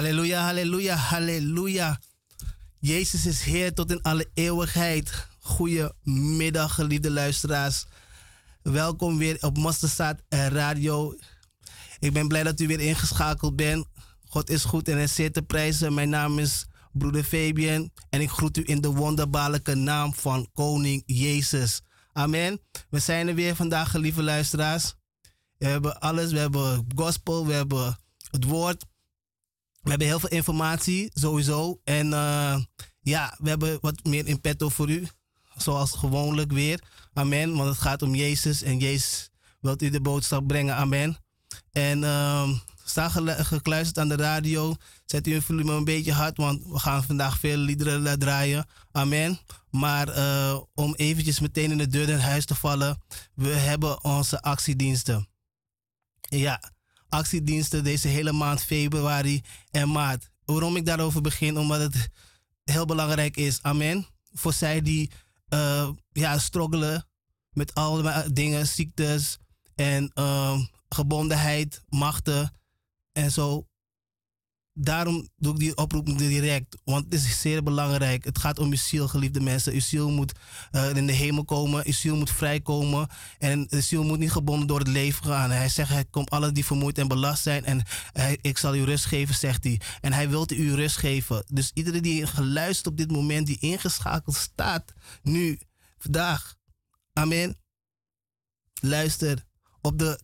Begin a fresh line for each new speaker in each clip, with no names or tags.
Halleluja, halleluja, halleluja. Jezus is Heer tot in alle eeuwigheid. Goedemiddag, geliefde luisteraars. Welkom weer op Mosterdstaat Radio. Ik ben blij dat u weer ingeschakeld bent. God is goed en is zeer te prijzen. Mijn naam is broeder Fabian en ik groet u in de wonderbaarlijke naam van Koning Jezus. Amen. We zijn er weer vandaag, geliefde luisteraars. We hebben alles. We hebben gospel, we hebben het woord, we hebben heel veel informatie, sowieso. En uh, ja, we hebben wat meer in petto voor u. Zoals gewoonlijk weer. Amen. Want het gaat om Jezus. En Jezus wilt u de boodschap brengen. Amen. En uh, sta gekluisterd aan de radio. Zet uw volume een beetje hard. Want we gaan vandaag veel liederen draaien. Amen. Maar uh, om eventjes meteen in de deur naar huis te vallen. We hebben onze actiediensten. Ja actiediensten deze hele maand februari en maart. Waarom ik daarover begin? Omdat het heel belangrijk is. Amen. Voor zij die uh, ja, struggelen met alle dingen, ziektes en uh, gebondenheid, machten en zo daarom doe ik die oproep direct. Want het is zeer belangrijk. Het gaat om uw ziel, geliefde mensen. Uw ziel moet uh, in de hemel komen. Uw ziel moet vrijkomen. En de ziel moet niet gebonden door het leven gaan. Hij zegt, hij komt alle die vermoeid en belast zijn. En ik zal u rust geven, zegt hij. En hij wil u rust geven. Dus iedereen die geluisterd op dit moment, die ingeschakeld staat, nu, vandaag. Amen. Luister op de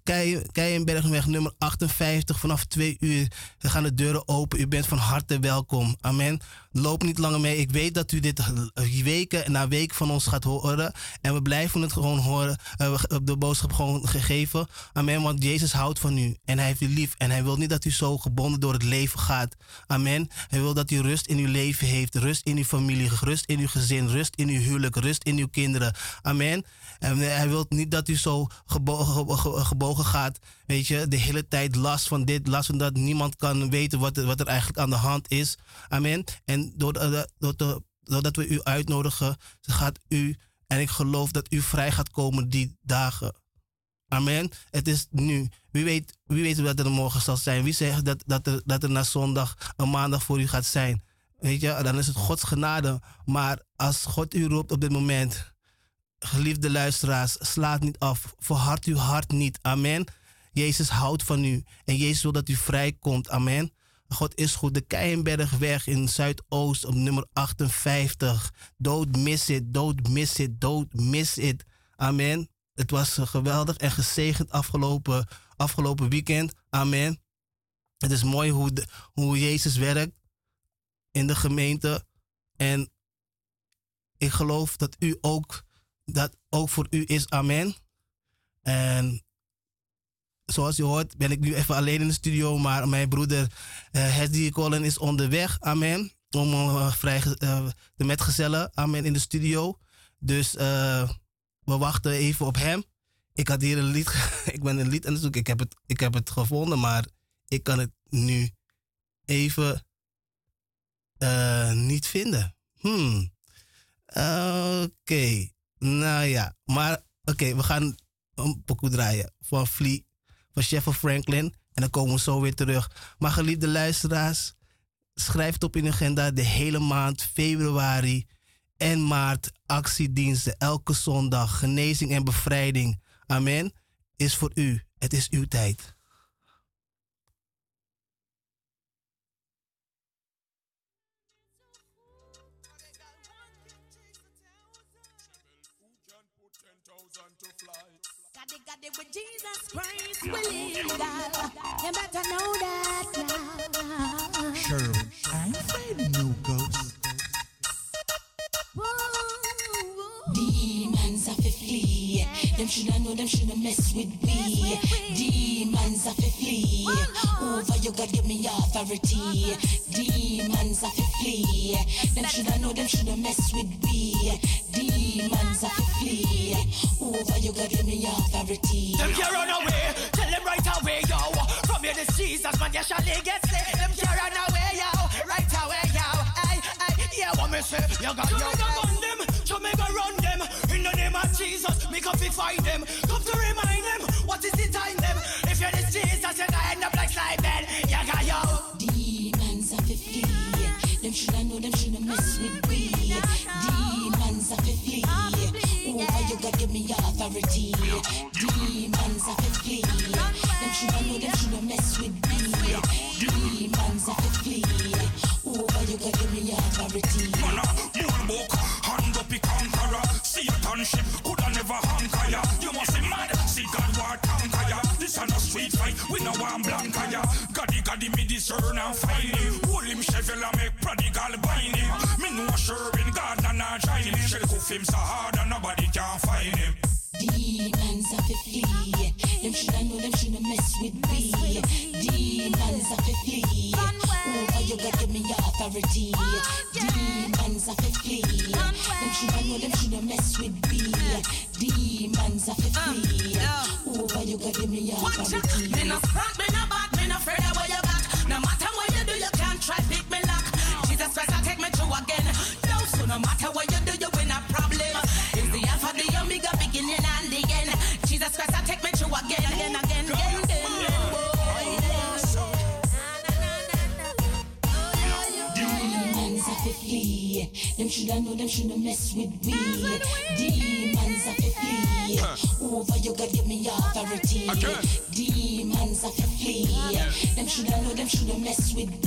Keienbergweg nummer 58 vanaf 2 uur gaan de deuren open. U bent van harte welkom. Amen. Loop niet langer mee. Ik weet dat u dit weken na week van ons gaat horen. En we blijven het gewoon horen. Uh, de boodschap gewoon gegeven. Amen. Want Jezus houdt van u. En hij heeft u lief. En hij wil niet dat u zo gebonden door het leven gaat. Amen. Hij wil dat u rust in uw leven heeft. Rust in uw familie. Rust in uw gezin. Rust in uw huwelijk. Rust in uw kinderen. Amen. En hij wil niet dat u zo gebogen, gebogen gaat. Weet je, de hele tijd last van dit, last van dat. Niemand kan weten wat, wat er eigenlijk aan de hand is. Amen. En doordat we u uitnodigen, gaat u, en ik geloof dat u vrij gaat komen die dagen. Amen. Het is nu. Wie weet, wie weet wat er morgen zal zijn. Wie zegt dat, dat, er, dat er na zondag een maandag voor u gaat zijn. Weet je, dan is het Gods genade. Maar als God u roept op dit moment, geliefde luisteraars, slaat niet af. Verhard uw hart niet. Amen. Jezus houdt van u en Jezus wil dat u vrijkomt. Amen. God is goed. De Keienbergweg in Zuidoost op nummer 58. Don't miss it, don't miss it, don't miss it. Amen. Het was geweldig en gezegend afgelopen, afgelopen weekend. Amen. Het is mooi hoe, hoe Jezus werkt in de gemeente. En ik geloof dat u ook, dat ook voor u is. Amen. En zoals je hoort, ben ik nu even alleen in de studio. Maar mijn broeder uh, Hesdy Colin is onderweg. Amen. Om uh, vrij, uh, de metgezellen. Amen. In de studio. Dus we wachten even op hem. Ik had hier een lied. ik ben een lied aan het zoeken. Ik heb het, ik heb het gevonden, maar ik kan het nu even niet vinden. Hmm. Oké. Nou ja. Maar oké, we gaan een pokoe draaien van Flea van Chef Franklin. En dan komen we zo weer terug. Maar geliefde luisteraars, schrijf het op in de agenda de hele maand februari en maart actiediensten. Elke zondag genezing en bevrijding. Amen. Is voor u. Het is uw tijd.
We live, You better know that now. Sure, I'm afraid no ghost. Demons to flee. Them shoulda know, them shoulda mess with me. Demons to flee. Over you, God, give me authority. Demons to flee. Them shoulda know, them shoulda mess with me. Demons to flee. Over you, God, give me authority. Them can't run away. Right away, yo. From here, this Jesus, man, you shall get sick. Them can't run away, yo. Right away, yo. Hey, hey, yeah, what me say? You got your. Run them. Jamaica run them. In the name of Jesus, me come to find them. Come to remind them. What is the time,
him. Shell cuff him so hard and nobody can find him.
Demons have to flee. Them shoulda know, them shoulda mess with me. Demons have to flee. Over you, God, give me authority. Demons have to flee. Them shoulda know, them shoulda mess with me. Demons have to flee. Over you, God, give me your authority. Them shoulda know, them shoulda mess with me. Demons to flee. Over you, God, give me authority. Demons to flee. Them shoulda know, them shoulda mess with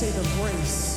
say the
grace.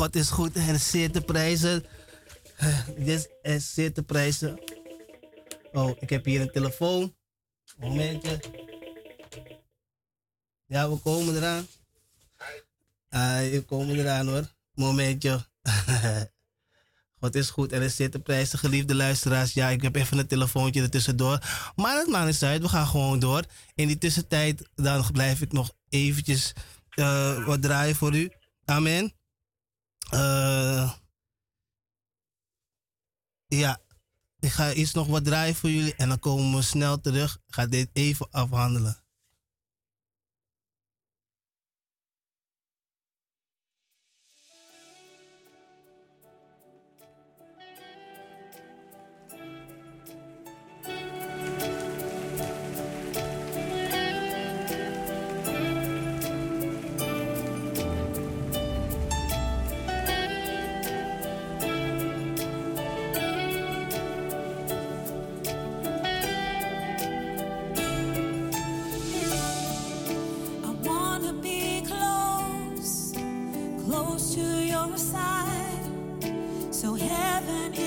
God is goed en zeer te prijzen. Dit is zeer prijzen. Oh, ik heb hier een telefoon. Momentje. Ja, we komen eraan. Ah, we komen eraan hoor. Momentje. God is goed en er zitten prijzen, geliefde luisteraars. Ja, ik heb even een telefoontje ertussendoor. Maar het maakt niet uit, we gaan gewoon door. In die tussentijd dan blijf ik nog eventjes uh, wat draaien voor u. Amen. Uh, ja, ik ga eerst nog wat draaien voor jullie en dan komen we snel terug. Ik ga dit even afhandelen. close to your side. So heaven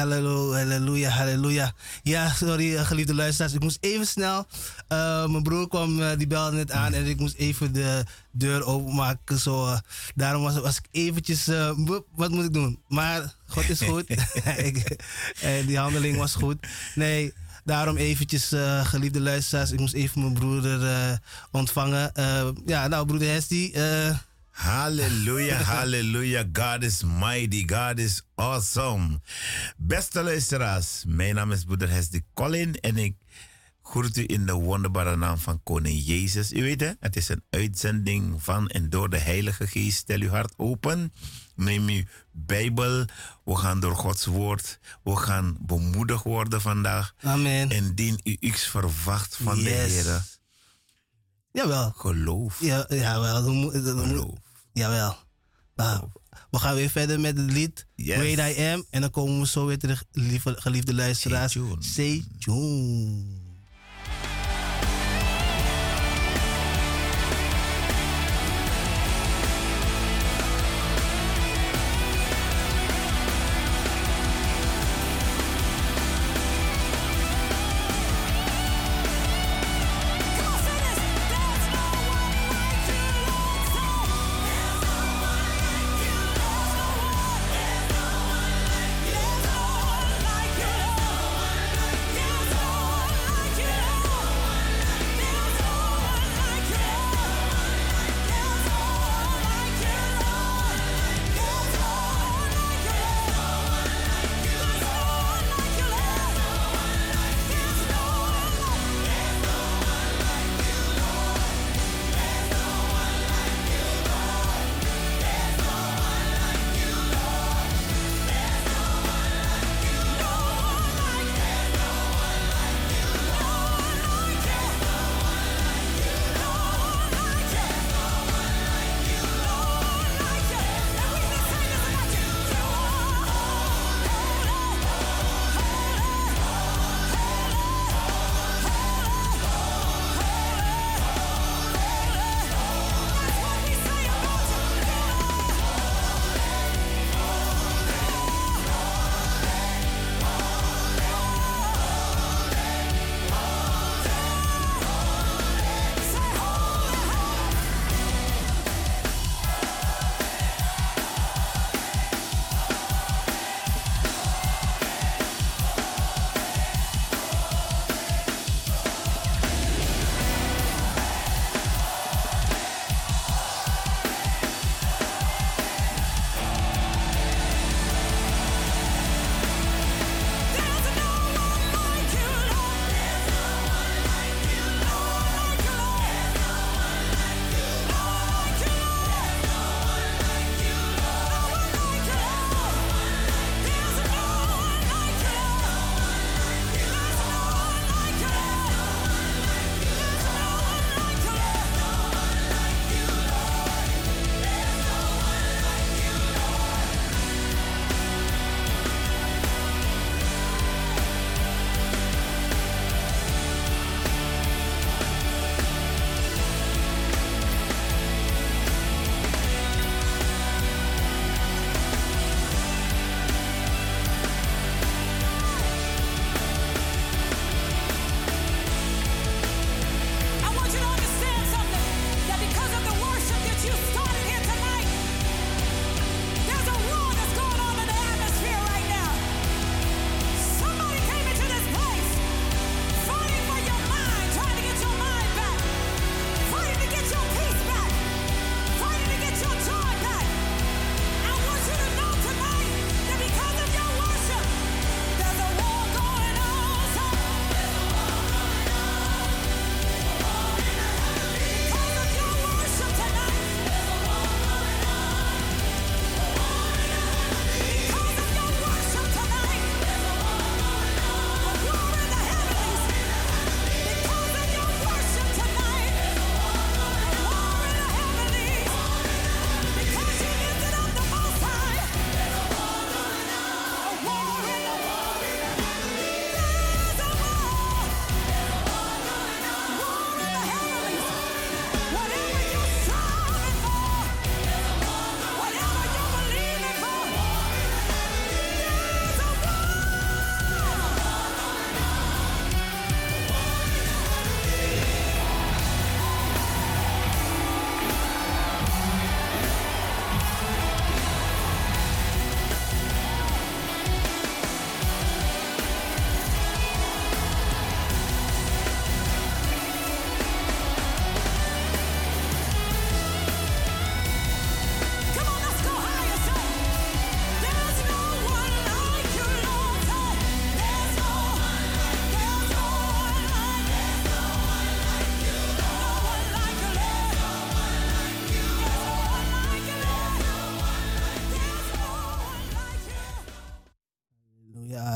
Ja, halleluja, halleluja. Ja, sorry, uh, geliefde luisteraars. Ik moest even snel. Uh, mijn broer kwam, uh, die belde net aan en ik moest even de deur openmaken. Zo, daarom was, was ik eventjes. wat moet ik doen? Maar God is goed. die handeling was goed. Nee, daarom eventjes, geliefde luisteraars. Ik moest even mijn broeder ontvangen. ja, nou, broeder Hesti.
Halleluja, halleluja. God is mighty, God is awesome. Beste luisteraars, mijn naam is broeder Hesdy Colin en ik groet u in de wonderbare naam van Koning Jezus. U weet het, het is een uitzending van en door de Heilige Geest. Stel uw hart open, neem uw Bijbel. We gaan door Gods woord, we gaan bemoedigd worden vandaag.
Amen.
En dien u iets verwacht van de Heer.
Jawel.
Geloof.
Ja, jawel.
Geloof.
Jawel. Nou, we gaan weer verder met het lied yes. I Am. En dan komen we zo weer terug, lieve, geliefde luisteraars.
Stay tuned.
Stay tuned.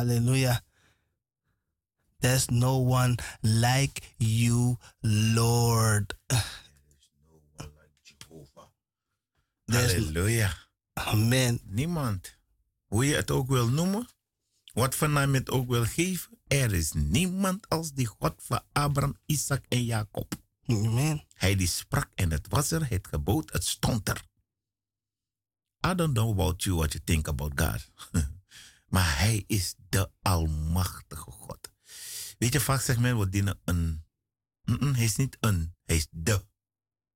Hallelujah. There's no one like you, Lord. There's-
Halleluja.
Amen.
Niemand. Hoe je het ook wil noemen, wat voor naam je het ook wil geven, er is niemand als die God van Abraham, Isaac en Jacob.
Amen.
Hij die sprak en het was er, het gebood, het stond er. I don't know about you, what you think about God. maar hij is de almachtige God. Weet je, vaak zegt men, we dienen een... Mm-mm, hij is niet een, hij is de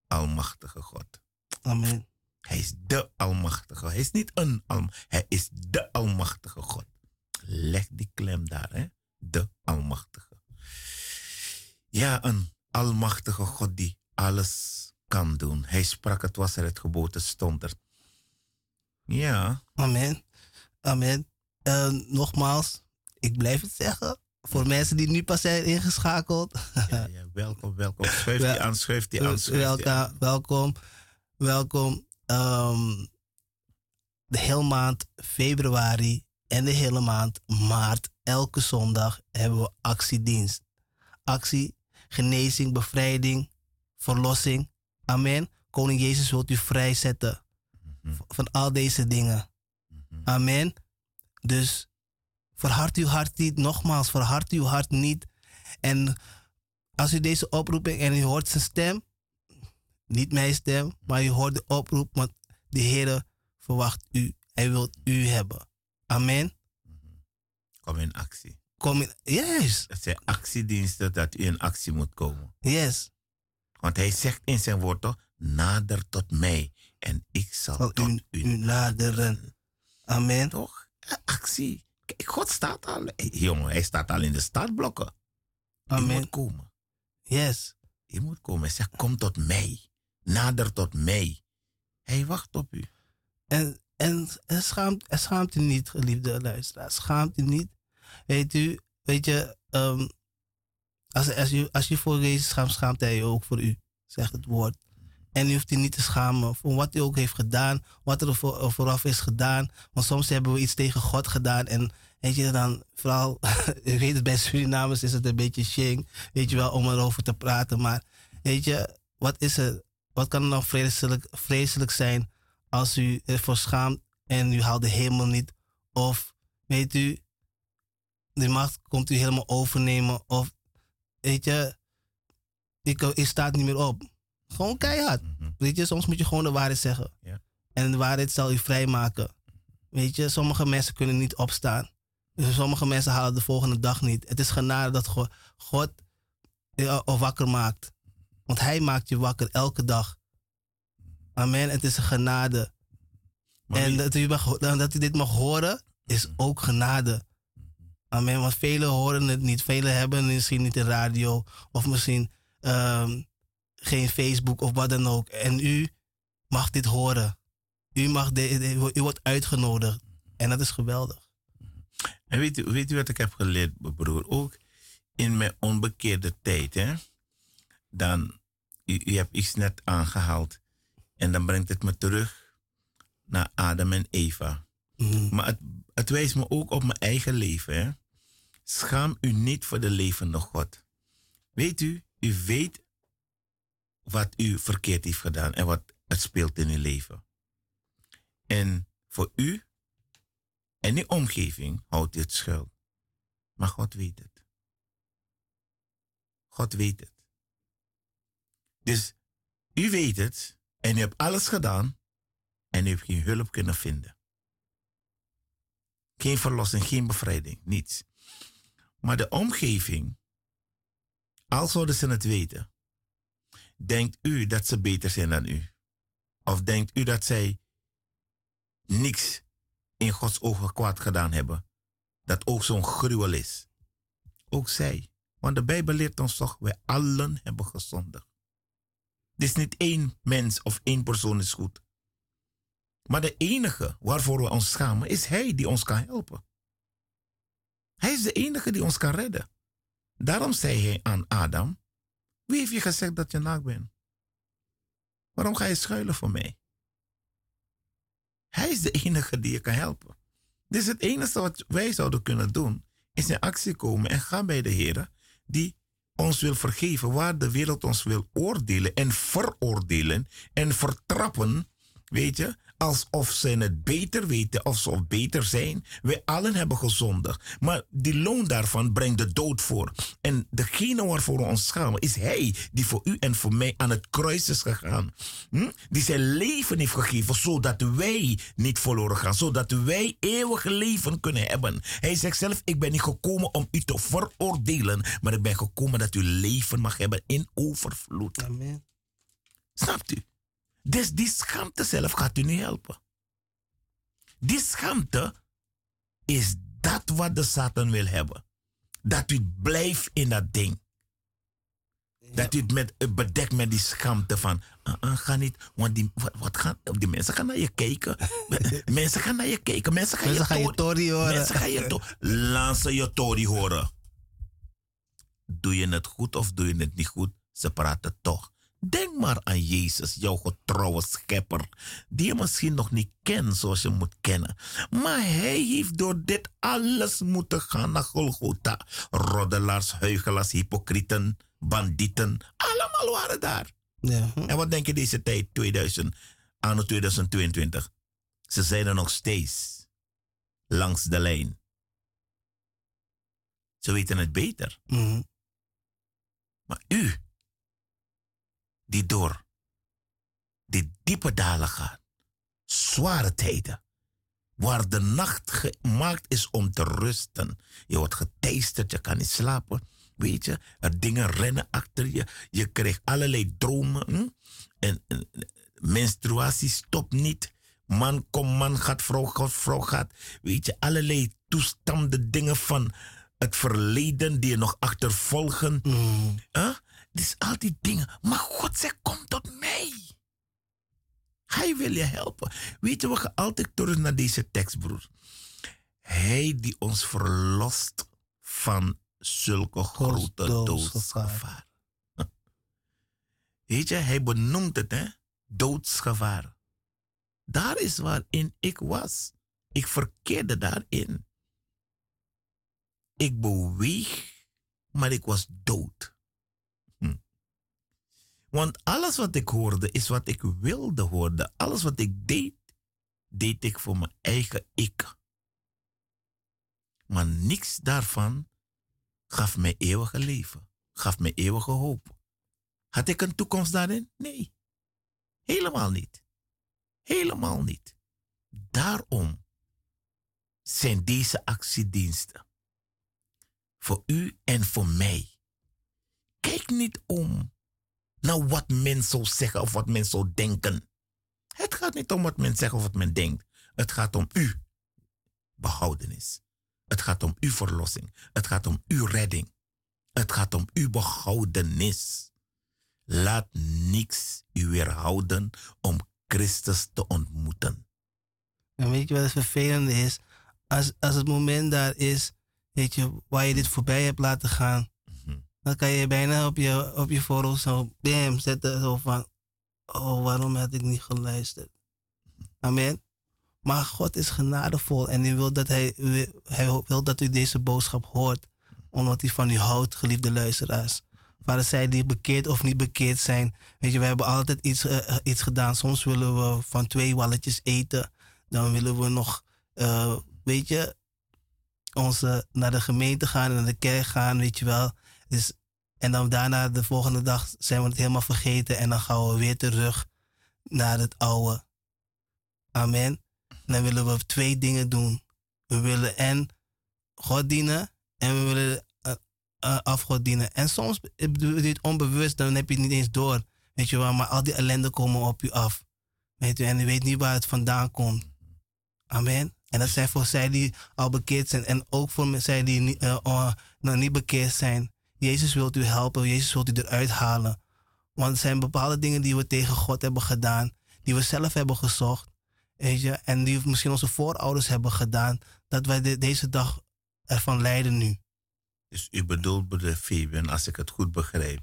almachtige God.
Amen.
Hij is de Almachtige. Hij is niet een Alm. Hij is de Almachtige God. Leg die klem daar, hè? De Almachtige. Ja, een Almachtige God die alles kan doen. Hij sprak, het was er, het geboten stond er. Ja,
Amen. Amen. Eh, nogmaals, ik blijf het zeggen. Voor mensen die nu pas zijn ingeschakeld.
ja, ja, welkom, welkom. Schuif die aan, schuif die aan, schuif die aan.
Welkom, welkom. Ehm, de hele maand februari en de hele maand maart, elke zondag, hebben we actiedienst. Actie, genezing, bevrijding, verlossing. Amen. Koning Jezus wilt u vrijzetten v- van al deze dingen. Amen. Dus verhard uw hart niet. Nogmaals, verhard uw hart niet. En als u deze oproeping en u hoort zijn stem, niet mijn stem, maar u hoort de oproep, want de Heer verwacht u. Hij wil u hebben. Amen.
Kom in actie.
Kom in. Yes.
Het zijn actiediensten dat u in actie moet komen.
Yes.
Want hij zegt in zijn woord toch, nader tot mij en ik zal
Zal
tot
u,
u
u naderen. Amen.
toch? Actie. Kijk, God staat al. Jongen, hij staat al in de startblokken. Je
Amen.
moet komen.
Yes.
Je moet komen. Hij zegt, kom tot mij. Nader tot mij. Hij wacht op u.
En, en, en schaamt, en schaamt u niet, geliefde luisteraars. Schaamt u niet. Weet u, weet je, ehm, als, als, je, als je voor Jezus schaamt, schaamt hij je ook voor u, zegt het woord. En u hoeft u niet te schamen voor wat u ook heeft gedaan, wat er voor, vooraf is gedaan. Want soms hebben we iets tegen God gedaan en weet je dan, vooral, ik weet het, bij Surinamers is het een beetje shame, weet je wel, om erover te praten. Maar weet je, wat is er, wat kan er nou vreselijk, vreselijk zijn als u ervoor schaamt en u haalt de hemel niet? Of weet u, de macht komt u helemaal overnemen. Of weet je, ik, ik staat niet meer op. Gewoon keihard.
Mhm.
Weet je, soms moet je gewoon de waarheid zeggen. En de waarheid zal u vrijmaken. Weet je, sommige mensen kunnen niet opstaan. Dus sommige mensen halen de volgende dag niet. Het is genade dat God, God je wakker maakt. Want Hij maakt je wakker elke dag. Amen. Het is een genade.
Maar
en dat u, mag, dat u dit mag horen, is ook genade. Amen. Want velen horen het niet. Velen hebben misschien niet de radio. Of misschien ehm, geen Facebook of wat dan ook. En u mag dit horen. U, mag de, de- u wordt uitgenodigd. En dat is geweldig.
En weet u, weet u wat ik heb geleerd, broer? Ook in mijn onbekeerde tijd, hè? Dan, u, u hebt iets net aangehaald. En dan brengt het me terug naar Adam en Eva.
Mhm.
Maar het, het wijst me ook op mijn eigen leven, hè? Schaam u niet voor de levende God. Weet u, u weet wat u verkeerd heeft gedaan en wat het speelt in uw leven. En voor u en die omgeving houdt het schuil. Maar God weet het. God weet het. Dus u weet het en u hebt alles gedaan en u hebt geen hulp kunnen vinden. Geen verlossing, geen bevrijding, niets. Maar de omgeving, al zouden ze het weten, denkt u dat ze beter zijn dan u? Of denkt u dat zij niks in Gods ogen kwaad gedaan hebben? Dat ook zo'n gruwel is. Ook zij. Want de Bijbel leert ons toch, wij allen hebben gezondigd. Is niet één mens of één persoon is goed. Maar de enige waarvoor we ons schamen is Hij die ons kan helpen. Hij is de enige die ons kan redden. Daarom zei hij aan Adam: Wie heeft je gezegd dat je naakt bent? Waarom ga je schuilen voor mij? Hij is de enige die je kan helpen. Dus het enige wat wij zouden kunnen doen, is in actie komen en gaan bij de Heer, die ons wil vergeven, waar de wereld ons wil oordelen en veroordelen en vertrappen, weet je, alsof ze het beter weten of ze beter zijn. Wij allen hebben gezondigd. Maar die loon daarvan brengt de dood voor. En degene waarvoor we ons schamen is Hij die voor u en voor mij aan het kruis is gegaan. Hm? Die zijn leven heeft gegeven zodat wij niet verloren gaan. Zodat wij eeuwig leven kunnen hebben. Hij zegt zelf, ik ben niet gekomen om u te veroordelen. Maar ik ben gekomen dat u leven mag hebben in overvloed.
Amen.
Snapt u? Dus die schaamte zelf gaat u niet helpen. Die schaamte is dat wat de Satan wil hebben. Dat u blijft in dat ding. Dat u het met, eh, bedekt met die schaamte van, uh, uh, ga niet, want die, wat, wat gaan, die mensen gaan naar je kijken. mensen gaan naar je kijken. Mensen gaan
Mensen
je,
gaan je tori horen.
Mensen gaan je, to Laat ze je tori horen. Doe je het goed of doe je het niet goed? Ze praten toch. Denk maar aan Jezus, jouw getrouwe schepper, die je misschien nog niet kent zoals je moet kennen. Maar hij heeft door dit alles moeten gaan naar Golgotha. Roddelaars, huigelaars, hypocrieten, bandieten, allemaal waren daar.
Ja.
En wat denk je deze tijd, 2000, anno 2022? Ze zijn er nog steeds langs de lijn. Ze weten het beter.
Mhm.
Maar u, die door die diepe dalen gaat, zware tijden, waar de nacht gemaakt is om te rusten. Je wordt geteisterd, je kan niet slapen. Weet je, er dingen rennen achter je. Je krijgt allerlei dromen. Hm? En, en menstruatie stopt niet. Man komt, man gaat, vrouw gaat, vrouw gaat. Weet je, allerlei toestanden, dingen van het verleden die je nog achtervolgen.
Mhm.
Huh? Dus al die dingen. Maar God zegt, kom tot mij. Hij wil je helpen. Weet je, we gaan altijd terug naar deze tekst, broer. Hij die ons verlost van zulke grote
doodsgevaar.
doodsgevaar. Weet je, hij benoemt het, hè? Doodsgevaar. Daar is waarin ik was. Ik verkeerde daarin. Ik beweeg, maar ik was dood. Want alles wat ik hoorde is wat ik wilde horen. Alles wat ik deed, deed ik voor mijn eigen ik. Maar niks daarvan gaf mij eeuwige leven, gaf mij eeuwige hoop. Had ik een toekomst daarin? Nee, helemaal niet. Helemaal niet. Daarom zijn deze actiediensten voor u en voor mij. Kijk niet om naar wat men zou zeggen of wat men zou denken. Het gaat niet om wat men zegt of wat men denkt. Het gaat om uw behoudenis. Het gaat om uw verlossing. Het gaat om uw redding. Het gaat om uw behoudenis. Laat niks u weerhouden om Christus te ontmoeten.
En weet je wat het vervelende is? Als, als het moment daar is, weet je, waar je dit voorbij hebt laten gaan. Dan kan je bijna op je, op je voorhoofd zo bam zetten. Zo van, oh, waarom had ik niet geluisterd? Amen. Maar God is genadevol en hij wil dat, hij, hij wil dat u deze boodschap hoort. Omdat hij van u houdt, geliefde luisteraars. Vader, zij die bekeerd of niet bekeerd zijn. Weet je, we hebben altijd iets, eh, iets gedaan. Soms willen we van twee walletjes eten. Dan willen we nog, eh, weet je, onze, naar de gemeente gaan en naar de kerk gaan, weet je wel. Dus, en dan daarna, de volgende dag, zijn we het helemaal vergeten. En dan gaan we weer terug naar het oude. Amen. En dan willen we twee dingen doen. We willen en God dienen en we willen uh, uh, afgod dienen. En soms doe dit onbewust, dan heb je het niet eens door. Weet je wel, maar al die ellende komen op je af. Weet je, en je weet niet waar het vandaan komt. Amen. En dat zijn voor zij die al bekeerd zijn en ook voor zij die uh, uh, nog niet bekeerd zijn. Jezus wilt u helpen, Jezus wilt u eruit halen. Want er zijn bepaalde dingen die we tegen God hebben gedaan, die we zelf hebben gezocht. Weet je, en die misschien onze voorouders hebben gedaan, dat wij de, deze dag ervan lijden nu.
Dus u bedoelt, broeder Fabian, als ik het goed begrijp.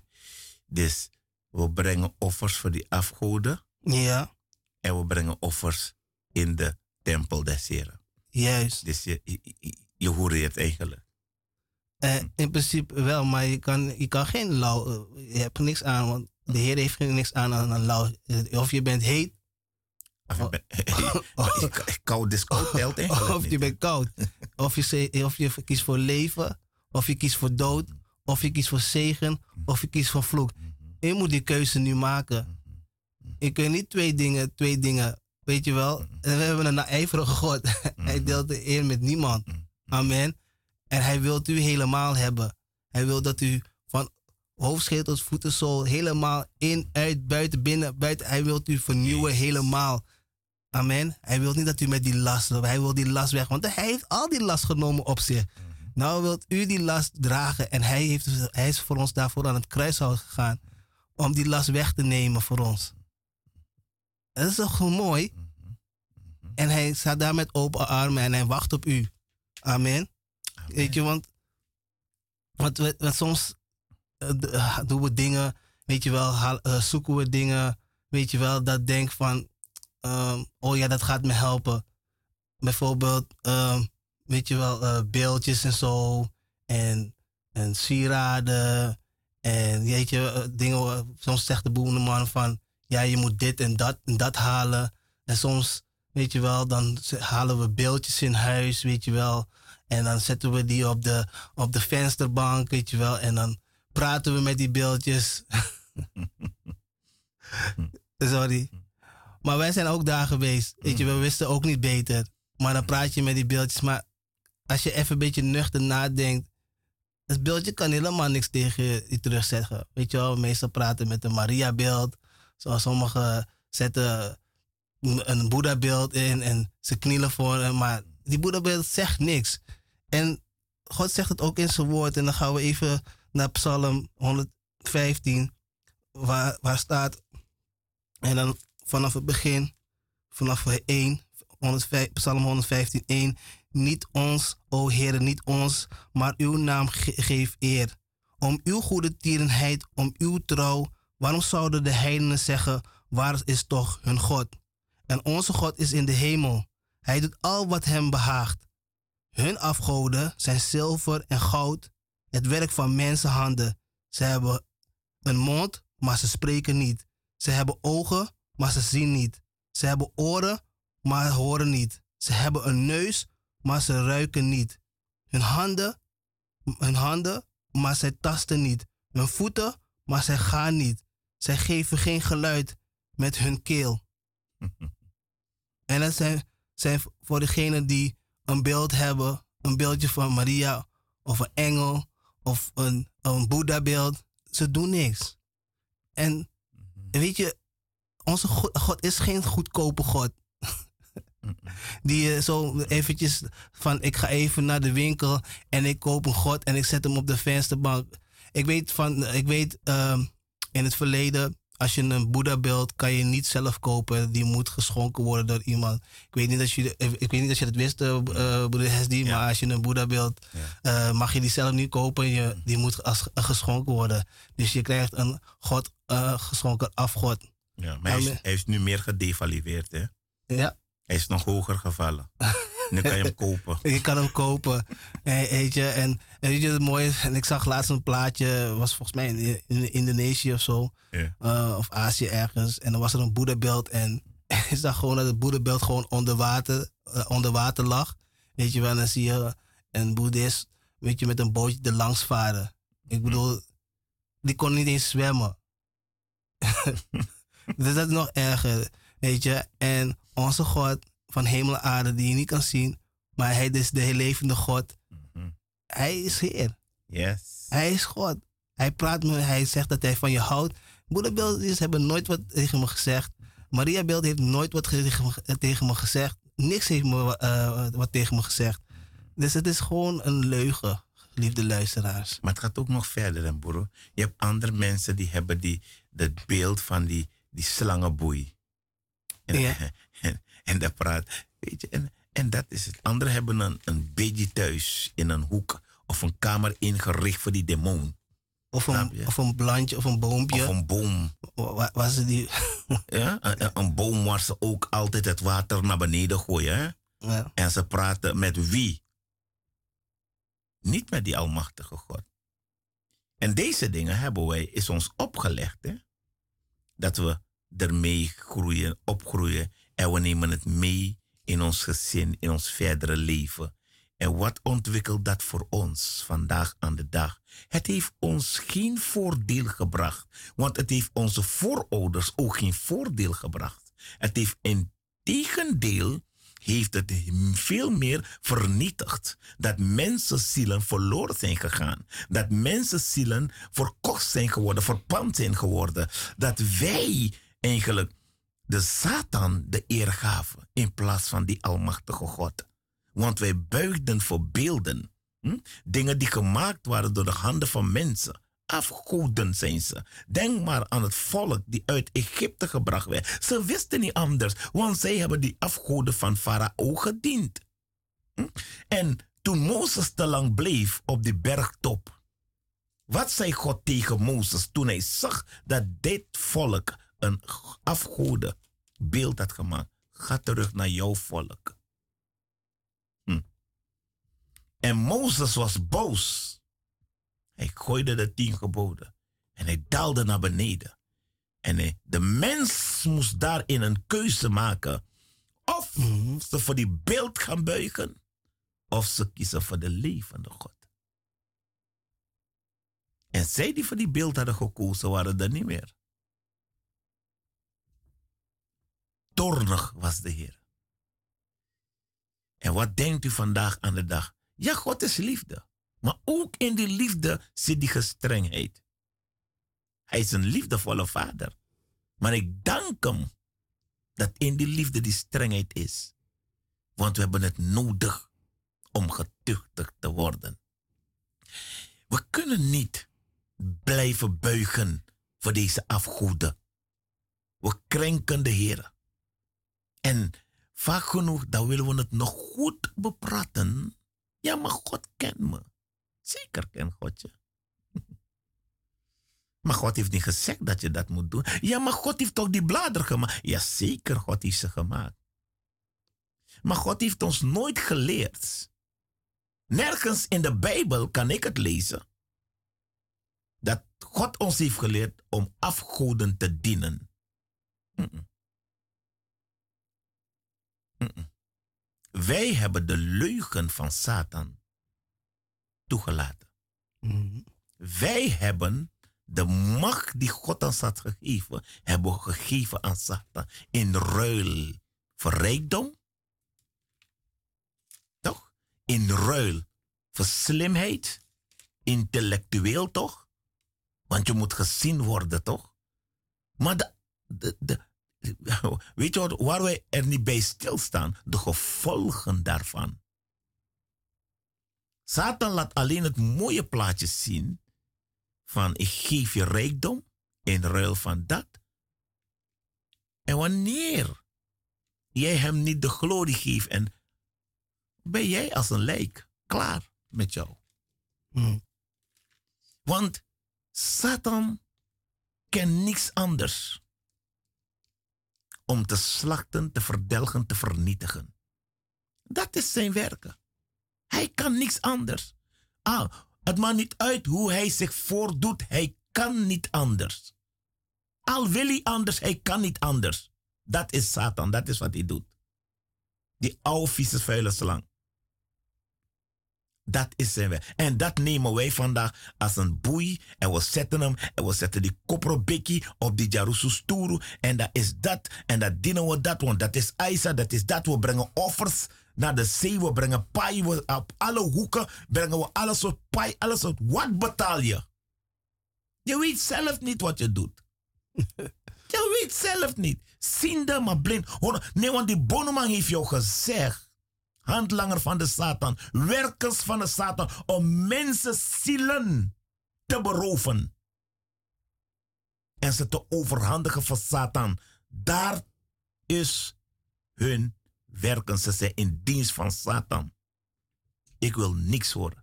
Dus we brengen offers voor die afgoden.
Ja.
En we brengen offers in de tempel des Heren.
Juist.
Dus je, je, je, je hoereert eigenlijk.
Eh, in principe wel, maar je kan, je kan geen lauw. eh, je hebt niks aan, want de Heer heeft niks aan aan een lauw. Eh, Of je bent heet,
Of je bent- ik- ik- koud is koud telt eigenlijk
of je bent koud. Of je, of je kiest voor leven, of je kiest voor dood, of je kiest voor zegen, of je kiest voor vloek. Je moet die keuze nu maken. Je kunt niet twee dingen, twee dingen, weet je wel. En we hebben een naijverige God. Hij deelt de eer met niemand. Amen. En hij wil u helemaal hebben. Hij wil dat u van hoofdschedel tot voetenzool helemaal in, uit, buiten, binnen, buiten. Hij wil u vernieuwen helemaal. Amen. Hij wil niet dat u met die last loopt. Hij wil die last weg. Want hij heeft al die last genomen op zich. Nou wilt u die last dragen. En hij, heeft, hij is voor ons daarvoor aan het kruishout gegaan. Om die last weg te nemen voor ons. Dat is toch mooi? En hij staat daar met open armen en hij wacht op u. Amen. Weet je, want, we- want soms eh, eh, doen we dingen, weet je wel, eh, zoeken we dingen, weet je wel, dat denk van, ehm, oh ja, dat gaat me helpen. Bijvoorbeeld, ehm, weet je wel, beeldjes en zo, en, en sieraden, en weet je, dingen, soms zegt de boemenman van, ja, je moet dit en dat en dat halen. En soms, weet je wel, dan halen we beeldjes in huis, weet je wel. En dan zetten we die op de, op de vensterbank, weet je wel. En dan praten we met die beeldjes. Sorry. Maar wij zijn ook daar geweest. Weet je, we wisten ook niet beter. Maar dan praat je met die beeldjes. Maar als je even een beetje nuchter nadenkt. Het beeldje kan helemaal niks tegen je terugzeggen. Weet je wel, meestal praten met een Maria-beeld. Zoals sommigen zetten een Boeddha-beeld in en ze knielen voor hem. Maar die Boeddha-beeld zegt niks. En God zegt het ook in zijn woord. En dan gaan we even naar Psalm 115, waar, waar staat. En dan vanaf het begin, vanaf 1, 105, Psalm 115, 1. Niet ons, o Heer, niet ons, maar uw naam ge- geef eer. Om uw goede tierenheid, om uw trouw. Waarom zouden de heidenen zeggen, waar is toch hun God? En onze God is in de hemel. Hij doet al wat hem behaagt. Hun afgoden zijn zilver en goud, het werk van mensenhanden. Ze hebben een mond, maar ze spreken niet. Ze hebben ogen, maar ze zien niet. Ze hebben oren, maar horen niet. Ze hebben een neus, maar ze ruiken niet. Hun handen, hun handen, maar zij tasten niet. Hun voeten, maar zij gaan niet. Zij geven geen geluid met hun keel. En dat zijn, zijn voor degenen die een beeld hebben, een beeldje van Maria of een engel of een, een Boeddha-beeld. Ze doen niks. En weet je, onze God, God is geen goedkope God. Die je zo eventjes van ik ga even naar de winkel en ik koop een God en ik zet hem op de vensterbank. Ik weet van, ik weet ehm, in het verleden, als je een Boeddha-beeld kan je niet zelf kopen. Die moet geschonken worden door iemand. Ik weet niet dat je, ik weet niet dat je het wist, uh, broeder Hesdi, maar als je een Boeddha-beeld, eh, mag je die zelf niet kopen. Je, die moet als, geschonken worden. Dus je krijgt een God eh, geschonken afgod.
Ja, maar hij is, hij is nu meer gedevalueerd, hè?
Ja.
Hij is nog hoger gevallen. nu kan je hem kopen.
Je kan hem kopen. Eh, weet je, en, en weet je het mooie is? En ik zag laatst een plaatje, was volgens mij in, in Indonesië of zo. Uh, of Azië ergens. En dan was er een boeddhabeeld. En ik zag gewoon dat het boeddhabeeld gewoon onder water, uh, onder water lag. Weet je wel, en dan zie je een boeddhist, weet je, met een bootje er langs varen. Ik bedoel, die kon niet eens zwemmen. dus dat is nog erger, weet je. En onze God van hemel en aarde, die je niet kan zien, maar hij is de levende God. Mm-hmm. Hij is Heer.
Yes.
Hij is God. Hij praat me, hij zegt dat hij van je houdt. Boeddhabeeldjes hebben nooit wat tegen me gezegd. Maria Beeld heeft nooit wat tegen me, tegen me gezegd. Niks heeft me uh, wat tegen me gezegd. Dus het is gewoon een leugen, liefde luisteraars.
Maar het gaat ook nog verder, hè, broer. Je hebt andere mensen die hebben die, dat beeld van die, die slangenboei. En,
ja.
en, dat praat, weet je, en, en dat is het. Anderen hebben een, een beetje thuis in een hoek of een kamer ingericht voor die demon.
Of een, of een plantje of een boompje.
Of een boom.
Waar ze die...
ja, een, een, boom waar ze ook altijd het water naar beneden gooien. Hè?
Ja.
En ze praten met wie? Niet met die Almachtige God. En deze dingen hebben wij, is ons opgelegd, hè? dat we ermee groeien, opgroeien en we nemen het mee in ons gezin, in ons verdere leven. En wat ontwikkelt dat voor ons vandaag aan de dag? Het heeft ons geen voordeel gebracht, want het heeft onze voorouders ook geen voordeel gebracht. Het heeft in tegendeel heeft het veel meer vernietigd. Dat mensenzielen verloren zijn gegaan. Dat mensenzielen verkocht zijn geworden, verpand zijn geworden. Dat wij eigenlijk de Satan de eer gaven in plaats van die Almachtige God. Want wij buigden voor beelden. Hm? Dingen die gemaakt waren door de handen van mensen. Afgoden zijn ze. Denk maar aan het volk die uit Egypte gebracht werd. Ze wisten niet anders, want zij hebben die afgoden van Farao gediend. Hm? En toen Mozes te lang bleef op die bergtop, wat zei God tegen Mozes toen hij zag dat dit volk een afgoden beeld had gemaakt? Ga terug naar jouw volk. Hm. En Mozes was boos. Hij gooide de tien geboden. En hij daalde naar beneden. En de mens moest daarin een keuze maken. Of ze voor die beeld gaan buigen. Of ze kiezen voor de levende God. En zij die voor die beeld hadden gekozen, waren er niet meer. Toornig was de Heer. En wat denkt u vandaag aan de dag? Ja, God is liefde. Maar ook in die liefde zit die gestrengheid. Hij is een liefdevolle vader. Maar ik dank hem dat in die liefde die strengheid is. Want we hebben het nodig om getuchtigd te worden. We kunnen niet blijven buigen voor deze afgoeden. We krenken de Heer. En vaak genoeg, dan willen we het nog goed bepraten. Ja, maar God kent me. Zeker ken God je. Maar God heeft niet gezegd dat je dat moet doen. Ja, maar God heeft toch die bladeren gemaakt? Ja, zeker, God heeft ze gemaakt. Maar God heeft ons nooit geleerd. Nergens in de Bijbel kan ik het lezen. Dat God ons heeft geleerd om afgoden te dienen. Wij hebben de leugen van Satan toegelaten.
Mhm.
Wij hebben de macht die God ons had gegeven, hebben we gegeven aan Satan in ruil voor rijkdom. Toch? In ruil voor slimheid, intellectueel toch? Want je moet gezien worden, toch? Maar de, de, de, weet je wat, waar wij er niet bij stilstaan? De gevolgen daarvan. Satan laat alleen het mooie plaatje zien van ik geef je rijkdom in ruil van dat. En wanneer jij hem niet de glorie geeft en ben jij als een lijk klaar met jou.
Mm.
Want Satan kent niks anders om te slachten, te verdelgen, te vernietigen. Dat is zijn werken. Hij kan niks anders. Ah, het maakt niet uit hoe hij zich voordoet. Hij kan niet anders. Al wil hij anders, hij kan niet anders. Dat is Satan, dat is wat hij doet. Die oude vieze vuile slang. Dat is zijn weg. En dat nemen wij vandaag als een boei. En we zetten hem. En we zetten die kopperbekkie op die Jarusu stoel. En dat is dat. En dat dienen we dat. Want dat is Isa. Dat is dat. We brengen offers naar de zee. We brengen paai. We, op alle hoeken brengen we alle soort paai. Alle soort. Wat betaal je? Je weet zelf niet wat je doet. je weet zelf niet. Ziende maar blind. Nee, want die boneman heeft jou gezegd handlanger van de Satan, werkers van de Satan, om mensen zielen te beroven. En ze te overhandigen van Satan. Daar is hun werken. Ze zijn in dienst van Satan. Ik wil niks horen.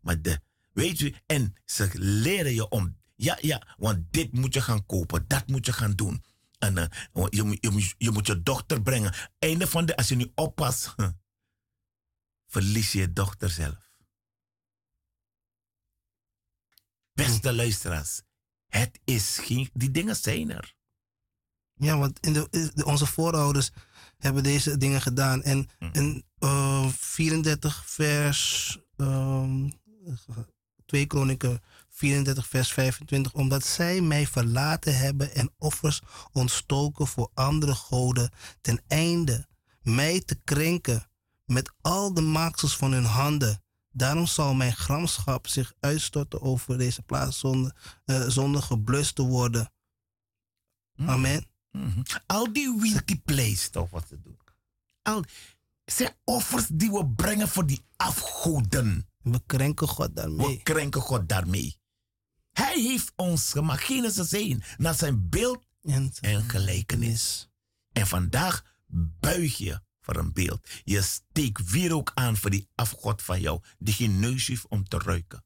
Maar de, weet je, en ze leren je om, ja, ja, want dit moet je gaan kopen, dat moet je gaan doen. En eh, je, moet- je, moet- je moet je dochter brengen. Einde van de, als je nu oppast, verlies je je dochter zelf. Beste luisteraars, het is geen, die dingen zijn er.
Ja, want in de, in onze voorouders hebben deze dingen gedaan. En in eh, 34 vers... ehm 2 Kronieken 34 vers 25. Omdat zij mij verlaten hebben en offers ontstoken voor andere goden... ten einde mij te krenken met al de maaksels van hun handen... Daarom zal mijn gramschap zich uitstorten over deze plaats zonder, eh, zonder geblust te worden. Amen.
Mhm. Al die winky place toch wat te doen. Al zijn offers die we brengen voor die afgoden.
We krenken God daarmee.
We krenken God daarmee. Hij heeft ons gemaakt, Genesis 1, naar zijn beeld
En,
en gelijkenis. En vandaag buig je voor een beeld. Je steekt wierook aan voor die afgod van jou, die geen neus heeft om te ruiken.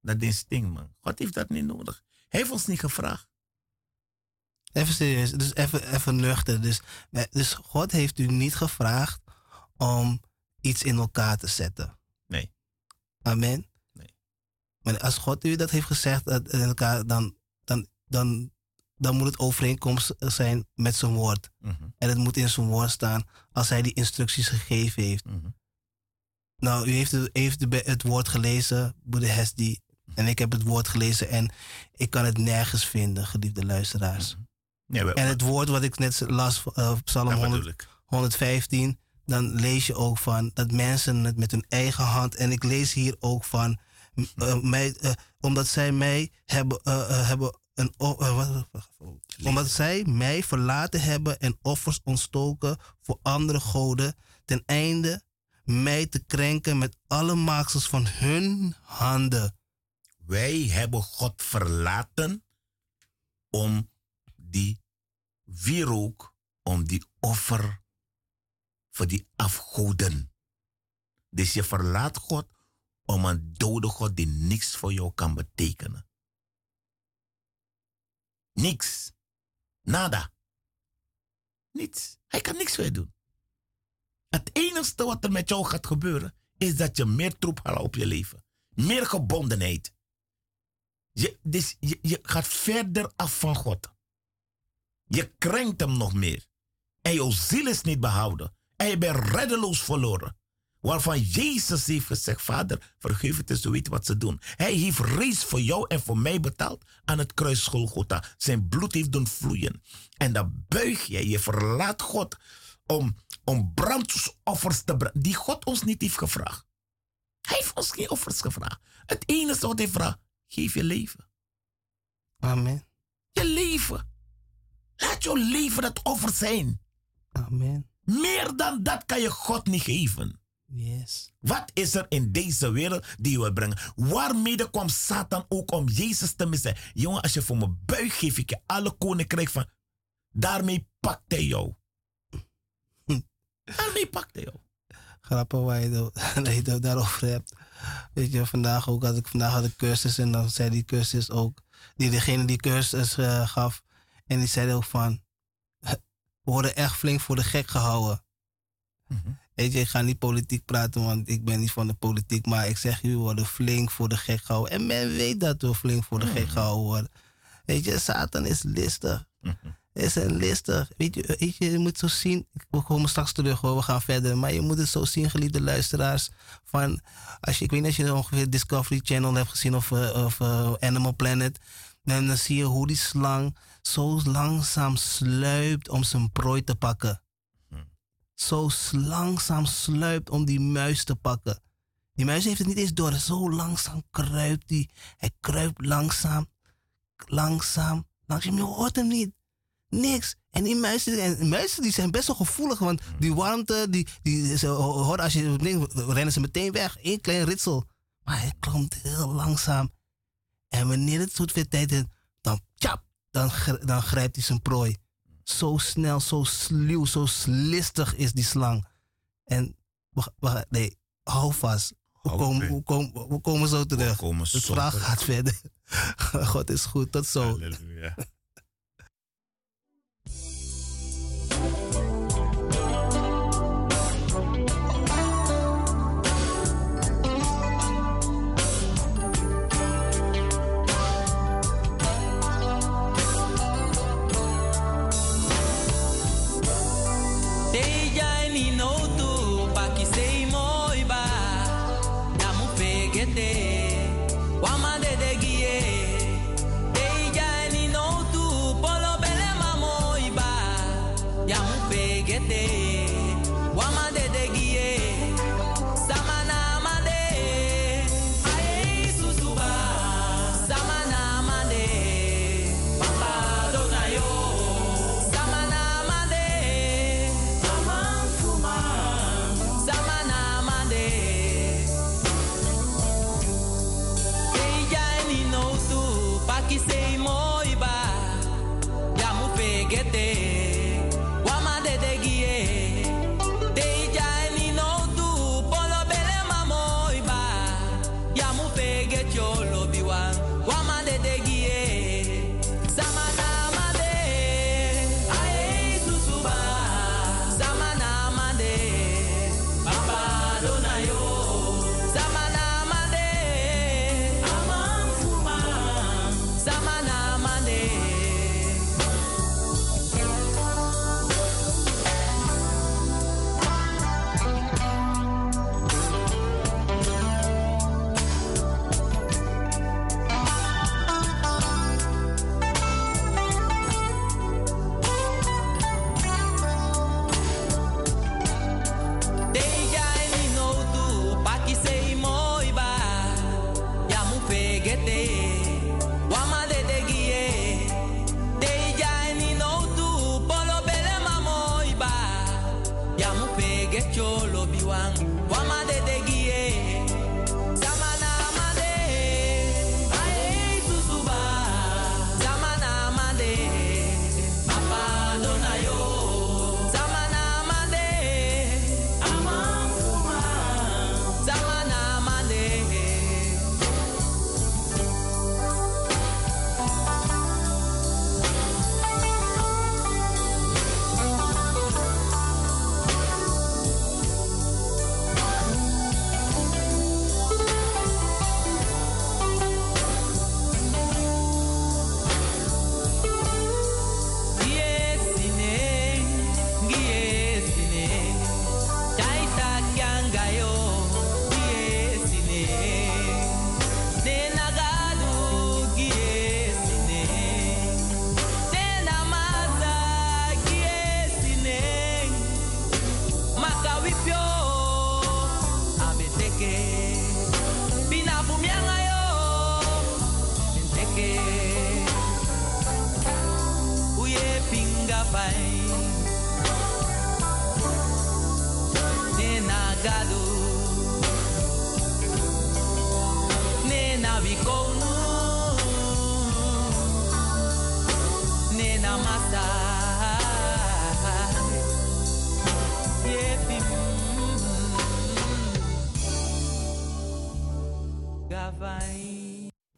Dat is ding, man. God heeft dat niet nodig. Hij heeft ons niet gevraagd.
Even serieus, dus even, even nuchter. Dus, eh, dus God heeft u niet gevraagd om iets in elkaar te zetten.
Nee.
Amen. Maar als God u dat heeft gezegd in elkaar, dan, dan, dan, dan moet het overeenkomst zijn met zijn woord.
Mhm,
En het moet in zijn woord staan als hij die instructies gegeven heeft.
mhm.
Nou, u heeft, het, heeft het woord gelezen, broeder Hesdy. En ik heb het woord gelezen en ik kan het nergens vinden, geliefde luisteraars.
Ja, we-
En het woord wat ik net las, eh, Psalm
dat
100,
bedoel ik.
115, dan lees je ook van dat mensen het met hun eigen hand. En ik lees hier ook van, eh, mij, eh, omdat zij mij hebben, eh, eh, hebben een, eh, omdat zij mij verlaten hebben en offers ontstoken voor andere goden, ten einde mij te krenken met alle maaksels van hun handen.
Wij hebben God verlaten om die wierook, om die offer voor die afgoden. Dus je verlaat God om een dode God die niks voor jou kan betekenen. Niks. Nada. Niets. Hij kan niks voor je doen. Het enige wat er met jou gaat gebeuren, is dat je meer troep haalt op je leven. Meer gebondenheid. Je, dus je, je gaat verder af van God. Je krenkt hem nog meer. En jouw ziel is niet behouden. En je bent reddeloos verloren. Waarvan Jezus heeft gezegd, Vader, vergeef het eens, ze weten wat ze doen. Hij heeft reeds voor jou en voor mij betaald aan het kruis Golgotha. Zijn bloed heeft doen vloeien. En dan buig je, je verlaat God om, om brandoffers te brengen, die God ons niet heeft gevraagd. Hij heeft ons geen offers gevraagd. Het enige wat hij vraagt, geef je leven.
Amen.
Je leven. Laat jouw leven dat offer zijn.
Amen.
Meer dan dat kan je God niet geven.
Yes.
Wat is er in deze wereld die je wil brengen? Waarmee kwam Satan ook om Jezus te missen? Jongen, als je voor me buigt, geef ik je alle koninkrijk van. Daarmee pakt hij jou. Daarmee pakt hij jou.
grappig waar je, het- daarover hebt. Weet je, vandaag ook had ik vandaag had ik cursus en dan zei die cursus ook, die degene die cursus eh, gaf, en die zei ook van, we worden echt flink voor de gek gehouden. Weet je, ik ga niet politiek praten, want ik ben niet van de politiek, maar ik zeg, jullie worden flink voor de gek gehouden. En men weet dat we flink voor de gek gehouden worden. Weet je, Satan is listig. Is een listig. Weet je, weet je, je moet zo zien. We komen straks terug hoor, we gaan verder. Maar je moet het zo zien, geliefde luisteraars. Van, als je, ik weet niet of je ongeveer Discovery Channel hebt gezien of, eh, of eh, Animal Planet. Dan, dan zie je hoe die slang zo langzaam sluipt om zijn prooi te pakken. Zo langzaam sluipt om die muis te pakken. Die muis heeft het niet eens door. Zo langzaam kruipt die. Hij kruipt langzaam, langzaam, langzaam. Je hoort hem niet. Niks. En die muizen, en muizen die zijn best wel gevoelig, want die warmte, die, die, ze horen als je denkt, rennen ze meteen weg. Eén klein ritsel. Maar hij klomt heel langzaam. En wanneer het zoet weer tijd is, dan, tjap, dan, dan grijpt hij zijn prooi. Zo snel, zo sluw, zo listig is die slang. En, nee, hou vast. We komen, we, komen, we komen zo terug.
zo
vraag gaat verder. God is goed, tot zo.
Halleluja.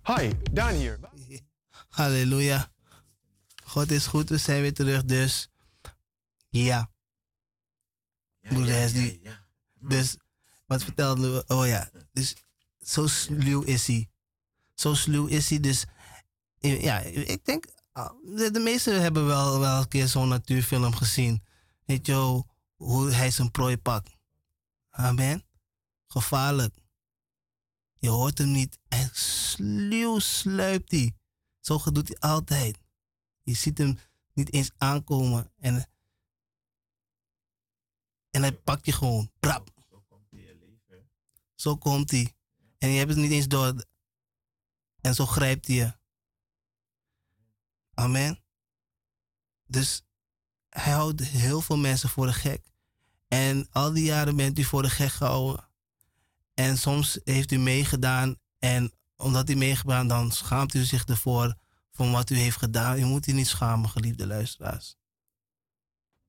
Hi, Daan hier.
Halleluja. God is goed, we zijn weer terug, dus ja. Broeder Hesdy. Dus, wat vertelde we? Oh ja, dus zo sluw is hij. Zo sluw is hij, dus ja, ik denk, de, de meesten hebben wel, wel een keer zo'n natuurfilm gezien. Weet je hoe hij zijn prooi pakt. Amen. Gevaarlijk. Je hoort hem niet. En sluw sluipt hij. Zo doet hij altijd. Je ziet hem niet eens aankomen. En, en hij pakt je gewoon. Brap. Zo komt hij. En je hebt het niet eens door. En zo grijpt hij je. Amen. Dus hij houdt heel veel mensen voor de gek. En al die jaren bent u voor de gek gehouden. En soms heeft u meegedaan en omdat u meegedaan, dan schaamt u zich ervoor van wat u heeft gedaan. U moet u niet schamen, geliefde luisteraars.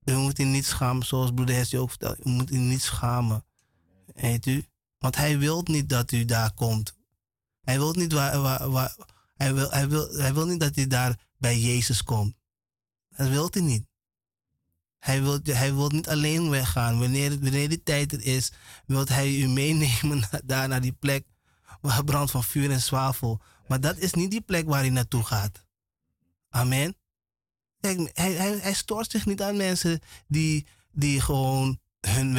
U moet u niet schamen, zoals broeder Hesje ook vertelt. U moet u niet schamen. Weet u? Want hij wil niet dat u daar komt. Hij wil niet, waar, waar, waar, hij wil, hij, wil, hij wil niet dat u daar bij Jezus komt. Dat wil hij niet. Hij wil, hij wil niet alleen weggaan. Wanneer, wanneer die tijd er is, wil hij u meenemen daar naar die plek waar brandt van vuur en zwavel. Maar dat is niet die plek waar hij naartoe gaat. Amen. Hij, hij, hij stoort zich niet aan mensen die, die gewoon hun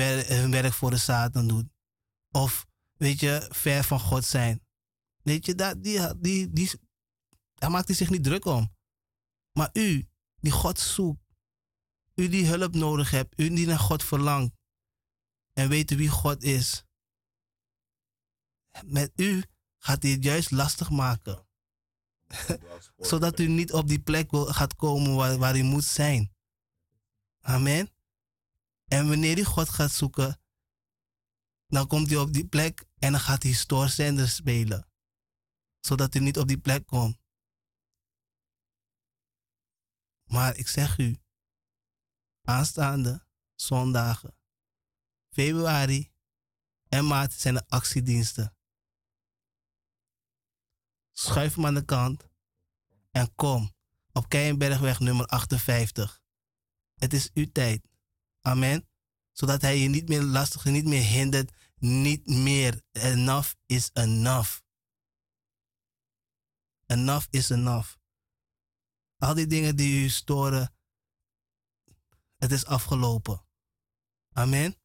werk voor de Satan doen. Of, weet je, ver van God zijn. Weet je, dat, die, die, die, daar maakt hij zich niet druk om. Maar u, die God zoekt, u die hulp nodig hebt, u die naar God verlangt en weet wie God is, met u gaat hij het juist lastig maken. Zodat u niet op die plek gaat komen waar, u moet zijn. Amen. En wanneer u God gaat zoeken, dan komt hij op die plek en dan gaat hij stoorzender spelen. Zodat u niet op die plek komt. Maar ik zeg u, aanstaande zondagen, februari en maart zijn er actiediensten. Schuif hem aan de kant en kom op Keienbergweg nummer 58. Het is uw tijd. Amen. Zodat hij je niet meer lastig, niet meer hindert, niet meer. Enough is enough. Enough is enough. Al die dingen die u storen, het is afgelopen. Amen.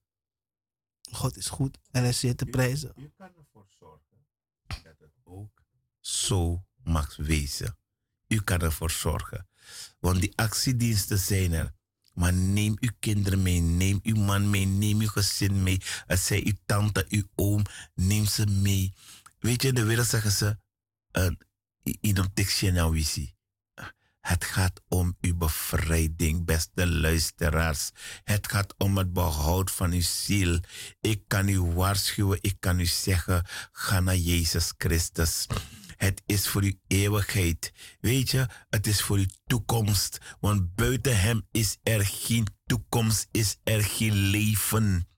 God is goed en hij is zeer te prijzen.
U kan ervoor zorgen dat het ook zo mag wezen. U kan ervoor zorgen. Want die actiediensten zijn er. Maar neem uw kinderen mee, neem uw man mee, neem uw gezin mee. Het zij uw tante, uw oom, neem ze mee. Weet je, in de wereld zeggen ze, uh, in een tekstje nou visie. Het gaat om uw bevrijding, beste luisteraars. Het gaat om het behoud van uw ziel. Ik kan u waarschuwen, ik kan u zeggen, ga naar Jezus Christus. Het is voor uw eeuwigheid. Weet je, het is voor uw toekomst. Want buiten Hem is er geen toekomst, is er geen leven.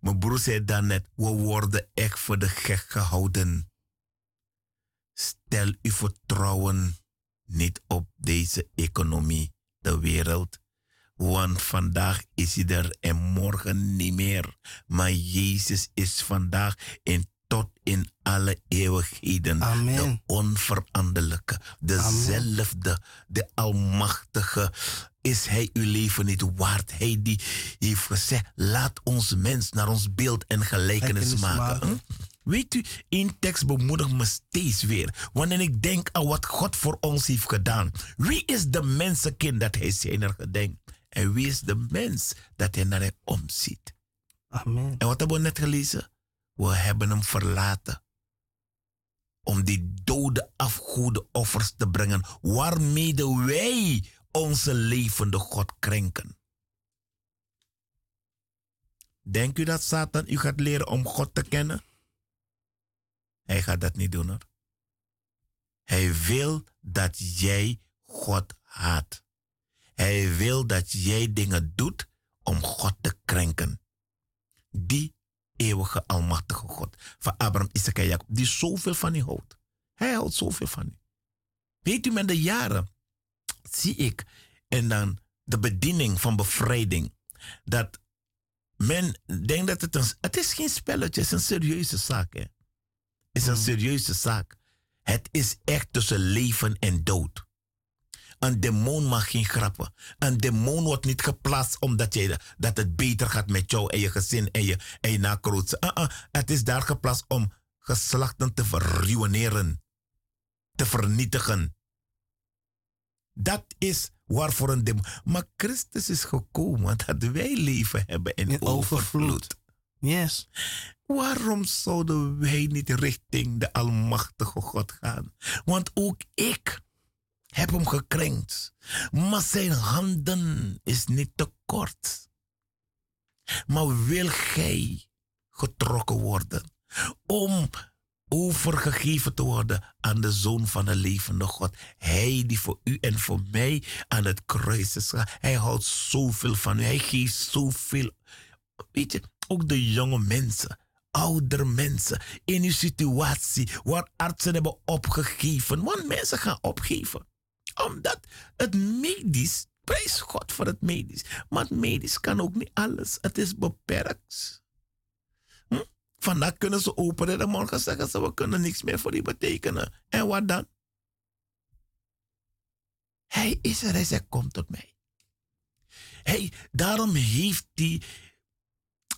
Mijn broer zei daarnet, we worden echt voor de gek gehouden. Stel uw vertrouwen niet op deze economie, de wereld. Want vandaag is hij er en morgen niet meer. Maar Jezus is vandaag en tot in alle eeuwigheden.
Amen.
De onveranderlijke, dezelfde, de almachtige. Is hij uw leven niet waard? Hij die heeft gezegd, laat ons mens naar ons beeld en gelijkenis
Gelijkenis
maken.
maken.
Hm? Weet u, één tekst bemoedigt me steeds weer. Wanneer ik denk aan wat God voor ons heeft gedaan. Wie is de mensenkind dat hij zijner gedenkt? En wie is de mens dat hij naar hem omziet?
Amen.
En wat hebben we net gelezen? We hebben hem verlaten. Om die dode afgoede offers te brengen. Waarmee wij onze levende God krenken. Denkt u dat Satan u gaat leren om God te kennen? Hij gaat dat niet doen hoor. Hij wil dat jij God haat. Hij wil dat jij dingen doet om God te krenken. Die eeuwige almachtige God van Abraham, Isaac en Jacob, die zoveel van je houdt. Hij houdt zoveel van je. Weet u, met de jaren zie ik en dan de bediening van bevrijding dat men denkt dat het een, het is geen spelletje, het is een serieuze zaak. Hè? Het is een serieuze zaak. Het is echt tussen leven en dood. Een demon mag geen grappen. Een demon wordt niet geplaatst omdat je, dat het beter gaat met jou en je gezin en je, en je nakrootsen. Uh -uh, het is daar geplaatst om geslachten te verruineren. Te vernietigen. Dat is waarvoor een demon... Maar Christus is gekomen dat wij leven hebben in,
In overvloed.
overvloed.
Yes.
Waarom zouden wij niet richting de Almachtige God gaan? Want ook ik heb hem gekrenkt. Maar zijn handen is niet te kort. Maar wil gij getrokken worden om overgegeven te worden aan de Zoon van de levende God. Hij die voor u en voor mij aan het kruis is gegaan. Hij houdt zoveel van u. Hij geeft zoveel. Weet je, ook de jonge mensen oudere mensen in uw situatie waar artsen hebben opgegeven. Want mensen gaan opgeven. Omdat het medisch, prijs God voor het medisch. Maar het medisch kan ook niet alles. Het is beperkt. Hm? Vandaag kunnen ze openen en morgen zeggen ze we kunnen niks meer voor u betekenen. En wat dan? Hij is er, hij zegt kom tot mij. Hey, daarom heeft hij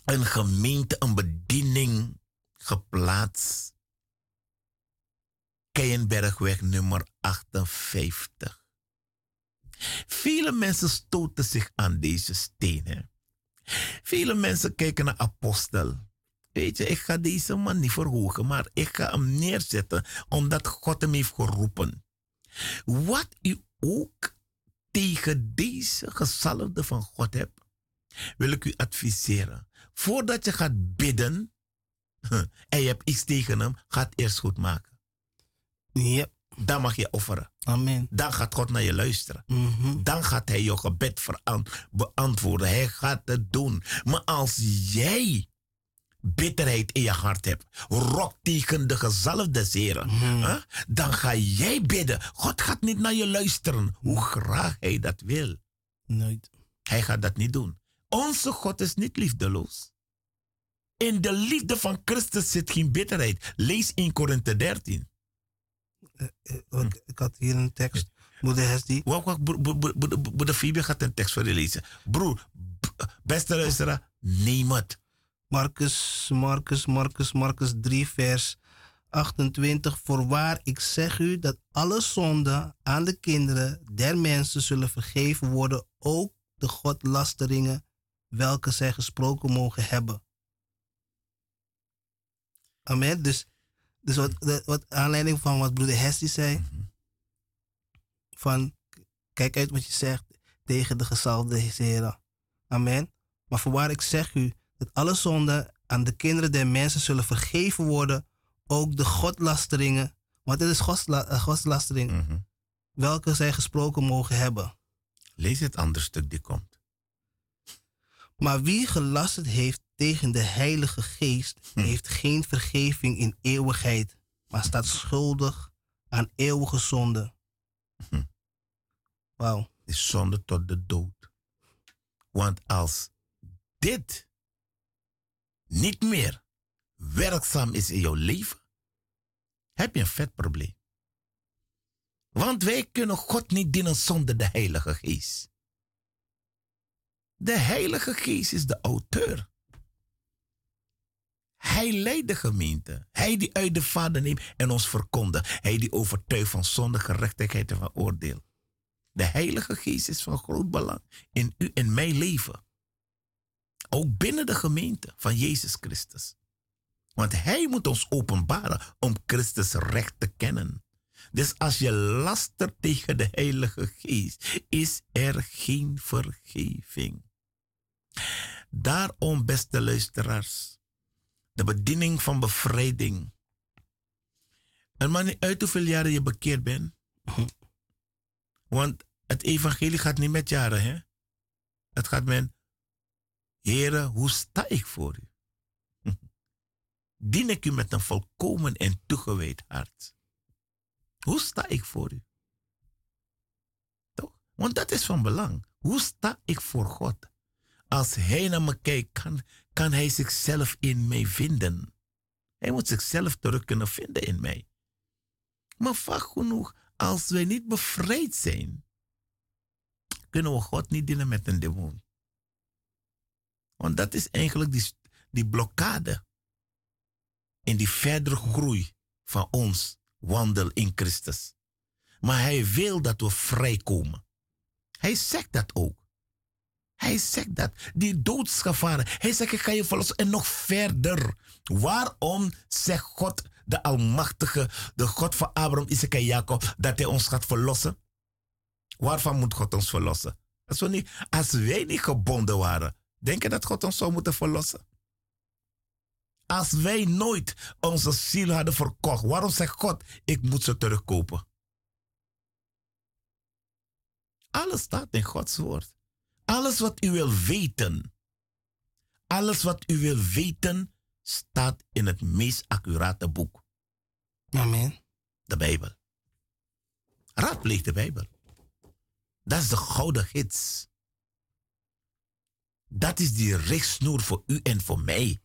een gemeente, een bediening geplaatst. Keienbergweg nummer 58. Vele mensen stoten zich aan deze stenen. Vele mensen kijken naar apostel. Weet je, ik ga deze man niet verhogen, maar ik ga hem neerzetten omdat God hem heeft geroepen. Wat u ook tegen deze gezalfde van God hebt, wil ik u adviseren. Voordat je gaat bidden en je hebt iets tegen hem, ga het eerst goed maken.
Yep.
dan mag je offeren.
Amen.
Dan gaat God naar je luisteren.
Mhm.
Dan gaat hij je gebed beantwoorden. Hij gaat het doen. Maar als jij bitterheid in je hart hebt, rok tegen de gezalfde zeren, hè, dan ga jij bidden. God gaat niet naar je luisteren, hoe graag hij dat wil.
Nooit.
Hij gaat dat niet doen. Onze God is niet liefdeloos. In de liefde van Christus zit geen bitterheid. Lees in Korinthe 13.
Eh, want Ik had hier een tekst. Moeder
broer- broer- broer- broeder Fibia gaat een tekst voor je lezen. Broer, beste luisteraar, neem het.
Marcus, Marcus, Marcus, Marcus 3, vers 28. Voorwaar, ik zeg u dat alle zonden aan de kinderen der mensen zullen vergeven worden, ook de godlasteringen welke zij gesproken mogen hebben. Amen. Dus, dus wat, wat aanleiding van wat broeder Hestie zei, van kijk uit wat je zegt tegen de gezalfde heren. Amen. Maar voorwaar, ik zeg u dat alle zonden aan de kinderen der mensen zullen vergeven worden, ook de godlasteringen, want dit is godsla, eh, godslastering,
Mhm.
welke zij gesproken mogen hebben.
Lees het andere stuk die komt.
Maar wie gelasterd heeft tegen de Heilige Geest, heeft geen vergeving in eeuwigheid, maar staat schuldig aan eeuwige zonde. Wauw.
is zonde tot de dood. Want als dit niet meer werkzaam is in jouw leven, heb je een vet probleem. Want wij kunnen God niet dienen zonder de Heilige Geest. De Heilige Geest is de auteur. Hij leidt de gemeente. Hij die uit de Vader neemt en ons verkondigt. Hij die overtuigt van zonde, gerechtigheid en van oordeel. De Heilige Geest is van groot belang in u en mijn leven. Ook binnen de gemeente van Jezus Christus. Want Hij moet ons openbaren om Christus recht te kennen. Dus als je lastert tegen de Heilige Geest, is er geen vergeving. Daarom, beste luisteraars, de bediening van bevrijding. En maar niet uit hoeveel jaren je bekeerd bent. Want het evangelie gaat niet met jaren, hè? Het gaat met, Heere, hoe sta ik voor u? Dien ik u met een volkomen en toegewijd hart? Hoe sta ik voor u? Toch? Want dat is van belang. Hoe sta ik voor God? Als hij naar me kijkt, kan, kan hij zichzelf in mij vinden. Hij moet zichzelf terug kunnen vinden in mij. Maar vaak genoeg, als wij niet bevrijd zijn, kunnen we God niet dienen met een demon. Want dat is eigenlijk die, die blokkade in die verdere groei van ons wandel in Christus. Maar hij wil dat we vrijkomen. Hij zegt dat ook. Hij zegt dat. Die doodsgevaren. Hij zegt, ik ga je verlossen. En nog verder. Waarom zegt God, de Almachtige, de God van Abraham, Isaac en Jacob, dat hij ons gaat verlossen? Waarvan moet God ons verlossen? Als, we niet, wij niet gebonden waren, denk je dat God ons zou moeten verlossen? Als wij nooit onze ziel hadden verkocht, waarom zegt God, ik moet ze terugkopen? Alles staat in Gods woord. Alles wat u wil weten, alles wat u wil weten, staat in het meest accurate boek,
Amen.
de Bijbel. Raadpleeg de Bijbel. Dat is de gouden gids. Dat is die richtsnoer voor u en voor mij.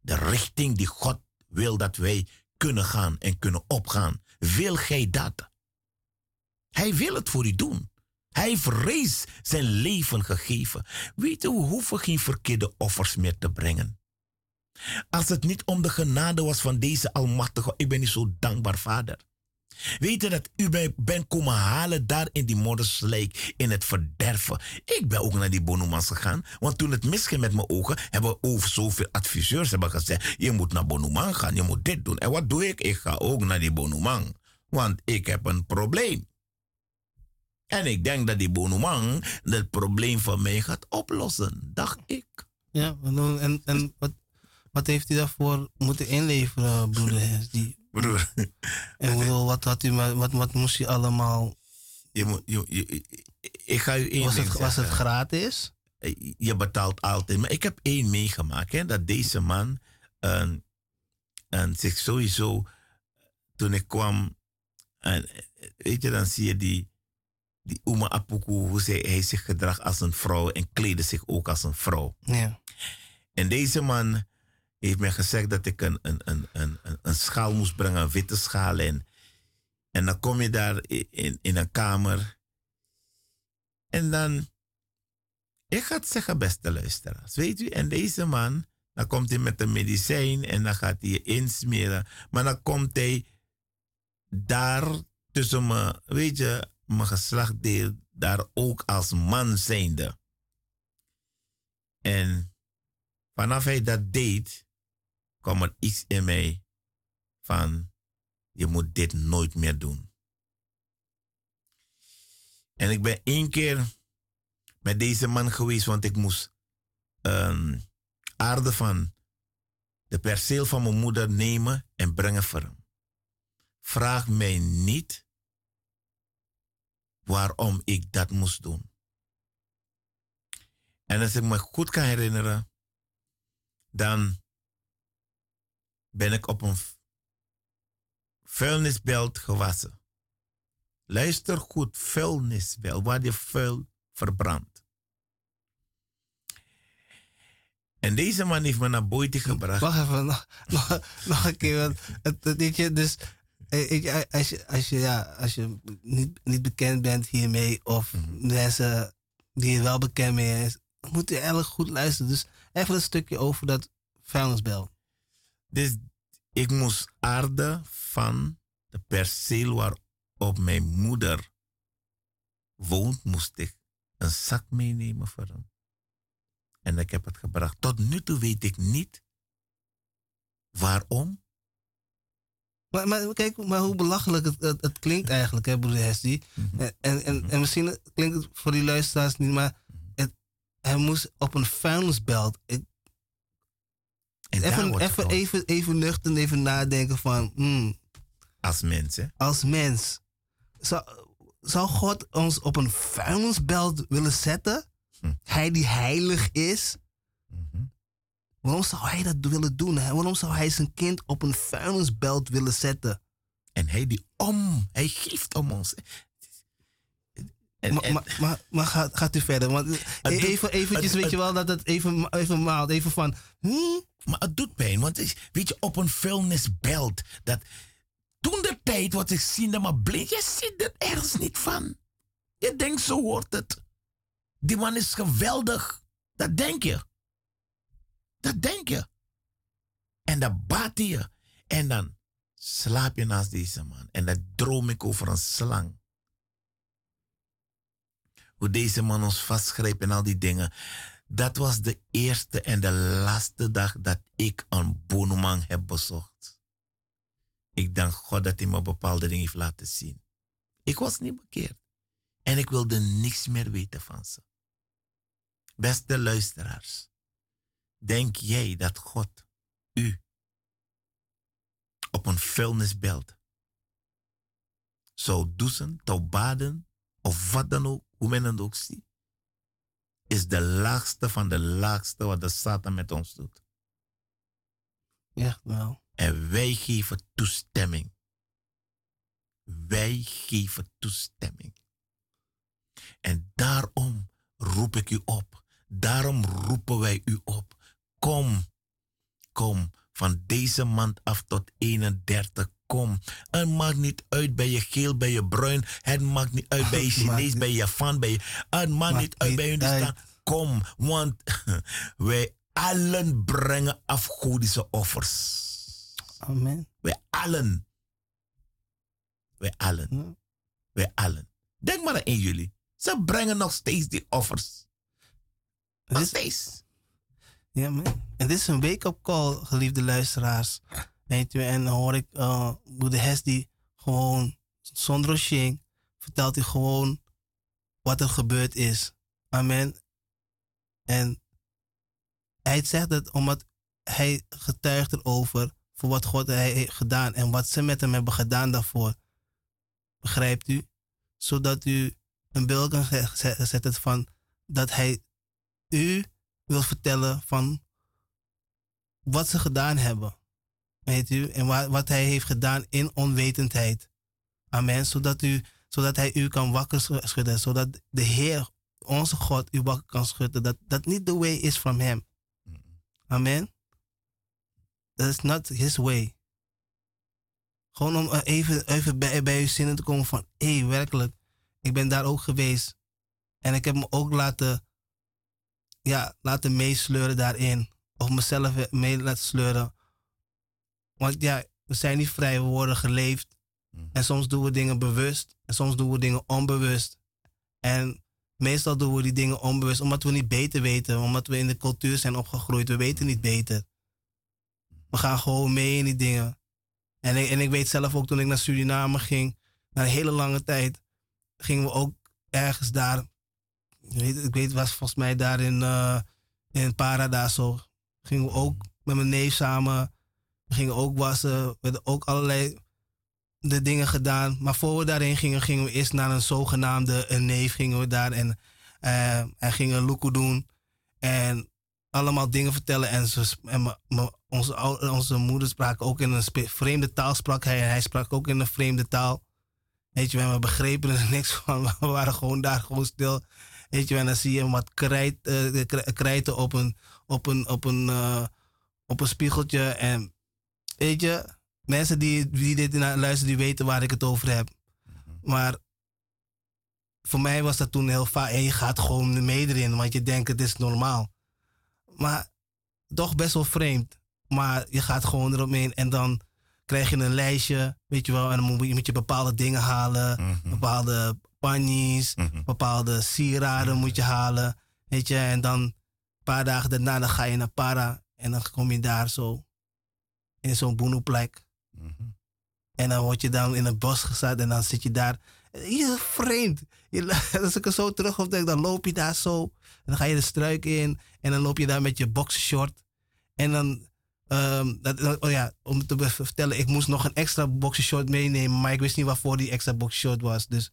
De richting die God wil dat wij kunnen gaan en kunnen opgaan. Wil gij dat? Hij wil het voor u doen. Hij heeft zijn leven gegeven. Weet u, we hoeven geen verkeerde offers meer te brengen. Als het niet om de genade was van deze Almachtige, ik ben u zo dankbaar, Vader. Weet je dat u mij bent komen halen daar in die modderslijk, in het verderven. Ik ben ook naar die Bonumans gegaan, want toen het misging met mijn ogen, hebben over zoveel adviseurs hebben gezegd, je moet naar Bonuman gaan, je moet dit doen. En wat doe ik? Ik ga ook naar die Bonuman, want ik heb een probleem. En ik denk dat die Bonuman het probleem van mij gaat oplossen, dacht ik.
Ja, en, en wat, wat heeft hij daarvoor moeten inleveren, broeder? Die,
Broer,
en bedoel, wat, had u, wat, wat moest u allemaal?
Je moet, je, je- ik ga u één
Was het, was het gratis?
je betaalt altijd. Maar ik heb één meegemaakt. Hè, dat deze man een, een, zich sowieso... Toen ik kwam... En, weet je, dan zie je die... Die Uma Apuku, hoe zij, hij zich gedraagt als een vrouw en kleedde zich ook als een vrouw.
Ja.
En deze man heeft mij gezegd dat ik een, een, een, een, een- schaal moest brengen, een witte schaal. En, en dan kom je daar in, in een kamer. En dan, ik ga het zeggen, beste luisteraars. Weet u, en deze man, dan komt hij met een medicijn en dan gaat hij je insmeren. Maar dan komt hij daar tussen me, weet je, mijn geslachtdeel, daar ook als man zijnde. En vanaf hij dat deed, kwam er iets in mij van, je moet dit nooit meer doen. En ik ben één keer met deze man geweest, want ik moest ehm, aarde van de perceel van mijn moeder nemen en brengen voor hem. Vraag mij niet waarom ik dat moest doen. En als ik me goed kan herinneren, dan ben ik op een vuilnisbelt gewassen. Luister goed, vuilnisbelt, waar je vuil verbrandt. En deze man heeft me naar buiten gebracht.
Wacht even, nog, nog, nog een keer. Het, het, dus, als je, als je, ja, als je niet, niet bekend bent hiermee, of
Mhm.
mensen die er wel bekend mee is, moet je eigenlijk goed luisteren. Dus even een stukje over dat vuilnisbel.
Dus ik moest aarde van de perceel waarop mijn moeder woont, moest ik een zak meenemen voor hem. En ik heb het gebracht. Tot nu toe weet ik niet waarom.
Maar, maar kijk maar hoe belachelijk het, het, het klinkt eigenlijk, hè, broeder Hesdy.
Mhm.
En, en, en, en misschien klinkt het voor die luisteraars niet, maar het, hij moest op een vuilnisbelt. Ik, even, even, even, even nuchter even nadenken van, hmm,
als mens, hè?
als mens, zou, zou God ons op een vuilnisbelt willen zetten?
Hm.
Hij die heilig is.
Mhm.
Waarom zou hij dat willen doen? Hè? Waarom zou hij zijn kind op een vuilnisbelt willen zetten?
En hij die om, hij geeft om ons. En,
Maar,
en-
maar, maar, maar gaat, gaat u verder? Want even eventjes, weet je wel, dat het even, even maalt. Even van, hmm,
Maar het doet pijn, want weet je, op een vuilnisbelt, dat toen de tijd wat ik zie, maar blind, je ziet er ergens niet van. Je denkt, zo hoort het. Die man is geweldig. Dat denk je. Dat denk je. En dan baat je. En dan slaap je naast deze man. En dan droom ik over een slang. Hoe deze man ons vastgreep en al die dingen. Dat was de eerste en de laatste dag dat ik een boneman heb bezocht. Ik dank God dat hij me bepaalde dingen heeft laten zien. Ik was niet bekeerd. En ik wilde niks meer weten van ze. Beste luisteraars, denk jij dat God u op een vuilnisbelt zou douchen, zou baden, of wat dan ook, hoe men het ook ziet? is de laagste van de laagste wat de Satan met ons doet.
ja, wel.
En wij geven toestemming. Wij geven toestemming. En daarom roep ik u op. Daarom roepen wij u op. Kom, kom, van deze maand af tot 31. Kom. Het maakt niet uit, ben je geel, ben je bruin. Het maakt niet uit, ben je Chinees, ben je ben je... Het maakt niet uit, ben je Hindustan. Kom, want wij allen brengen afgodische offers.
Amen.
Wij allen. Wij allen.
Ja.
Wij allen. Denk maar aan jullie. Ze brengen nog steeds die offers. Nog steeds.
Ja, man. En dit is een wake-up call, geliefde luisteraars. Weet je, en dan hoor ik uh, broeder Hesdy gewoon zonder shing vertelt hij gewoon wat er gebeurd is. Amen. En hij zegt het omdat hij getuigt erover voor wat God hij heeft gedaan en wat ze met hem hebben gedaan daarvoor. Begrijpt u? Zodat u een beeld kan zetten van dat hij u wil vertellen van wat ze gedaan hebben. Weet u? En wa- wat hij heeft gedaan in onwetendheid. Amen. Zodat, u, zodat hij u kan wakker sch- schudden. Zodat de Heer, onze God, u wakker kan schudden. Dat dat niet de way is from hem. Amen. That is not his way. Gewoon om even, even bij, bij uw zinnen te komen van... Hé, hey, werkelijk. Ik ben daar ook geweest. En ik heb me ook laten... Ja, laten meesleuren daarin. Of mezelf mee laten sleuren. Want ja, we zijn niet vrij. We worden geleefd. En soms doen we dingen bewust. En soms doen we dingen onbewust. En meestal doen we die dingen onbewust. Omdat we niet beter weten. Omdat we in de cultuur zijn opgegroeid. We weten niet beter. We gaan gewoon mee in die dingen. En ik, en ik weet zelf ook toen ik naar Suriname ging, na een hele lange tijd, gingen we ook ergens daar. Ik weet, was volgens mij daar in, eh in Paradaso. Gingen we ook met mijn neef samen. We gingen ook wassen. We hebben ook allerlei de dingen gedaan. Maar voor we daarheen gingen, gingen we eerst naar een zogenaamde een neef. Gingen we daar en, eh en gingen loeko doen. En allemaal dingen vertellen. En, ze, en me- onze, onze moeder sprak ook in een vreemde taal. Sprak hij, en hij sprak ook in een vreemde taal. Weet je, we begrepen er niks van. We waren gewoon daar gewoon stil. Weet je, en dan zie je wat krijt, eh, kri- krijten op een, op een, op een, eh, op een spiegeltje. En weet je, mensen die, die dit naar luisteren, die weten waar ik het over heb. Maar voor mij was dat toen heel vaak. En je gaat gewoon mee erin, want je denkt het is normaal. Maar toch best wel vreemd. Maar je gaat gewoon erop in en dan krijg je een lijstje, weet je wel. En dan moet je, moet je bepaalde dingen halen. Bepaalde panies, bepaalde sieraden moet je halen. Weet je, en dan een paar dagen daarna dan ga je naar Para. En dan kom je daar zo in zo'n boenoeplek. En dan word je dan in het bos gezet en dan zit je daar. Je is vreemd. Je, als ik er zo terug op denk, dan loop je daar zo. En dan ga je de struik in. En dan loop je daar met je boxershort. En dan, ehm, dat, oh ja, om te vertellen, ik moest nog een extra boxershort meenemen. Maar ik wist niet waarvoor die extra boxershort was. Dus,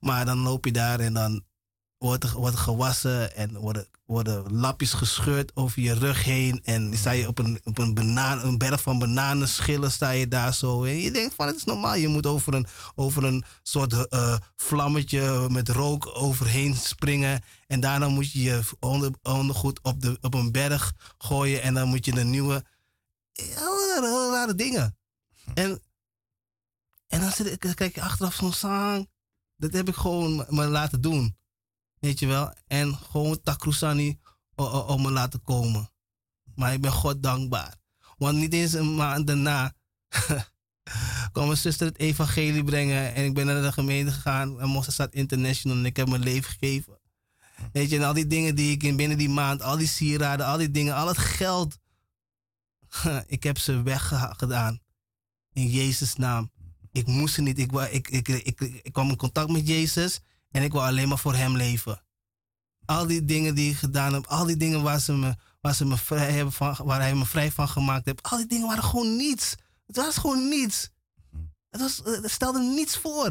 maar dan loop je daar en dan wordt er, wordt gewassen. En worden, worden lapjes gescheurd over je rug heen. En dan sta je op een, op een, banaan, een berg van bananenschillen sta je daar zo. En je denkt van het is normaal. Je moet over een, over een soort eh, vlammetje met rook overheen springen. En daarna moet je je onder, ondergoed op, de, op een berg gooien. En dan moet je een nieuwe... Heel rare, heel rare dingen. En, en dan, zit kijk je achteraf zo'n zang. Dat heb ik gewoon me- laten doen. Weet je wel? En gewoon Takrusani om me laten komen. Maar ik ben God dankbaar. Want niet eens een maand daarna kwam mijn zuster het evangelie brengen. En ik ben naar de gemeente gegaan. En Mossad International. En ik heb mijn leven gegeven. Weet je, en al die dingen die ik in binnen die maand, al die sieraden, al die dingen, al het geld. ik heb ze weggedaan. In Jezus' naam. Ik moest niet. Ik, wou- ik, ik, ik, ik, kwam in contact met Jezus. En ik wil alleen maar voor hem leven. Al die dingen die ik gedaan heb, al die dingen waar, ze me, waar, ze me vrij hebben van, waar hij me vrij van gemaakt heeft, al die dingen waren gewoon niets. Het was gewoon niets. Het, was, stelde niets voor.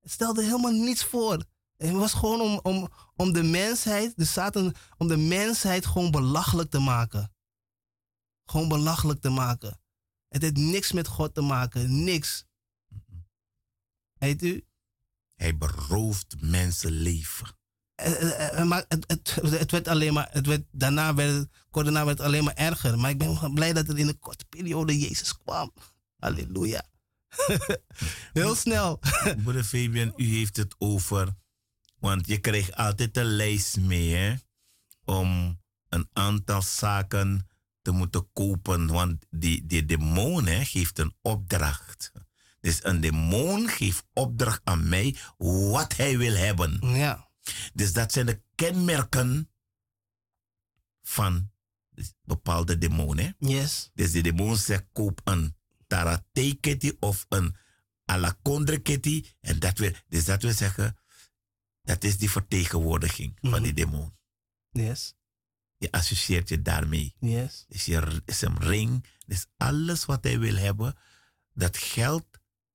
Het stelde helemaal niets voor. Het was gewoon om, om, om de mensheid, de Satan, om de mensheid gewoon belachelijk te maken. Gewoon belachelijk te maken. Het heeft niks met God te maken, niks. Weet u?
Hij berooft mensenleven.
Eh, eh, eh, maar het, het, het werd alleen maar, het werd, daarna werd kort daarna werd het alleen maar erger. Maar ik ben blij dat het in een korte periode Jezus kwam. Halleluja. Heel snel.
Broeder Fabian, u heeft het over. Want je krijgt altijd een lijst mee hè, om een aantal zaken te moeten kopen. Want die, die demon hè, geeft een opdracht. Dus een demon geeft opdracht aan mij wat hij wil hebben.
Ja.
Dus dat zijn de kenmerken van bepaalde demonen.
Yes.
Dus de demon zegt koop een taratei-kitty of een alakondre-kitty. En dat wil, dus dat wil zeggen, dat is die vertegenwoordiging van die demon.
Yes.
Je associeert je daarmee.
Yes.
Dus je is een ring. Dus alles wat hij wil hebben, dat geld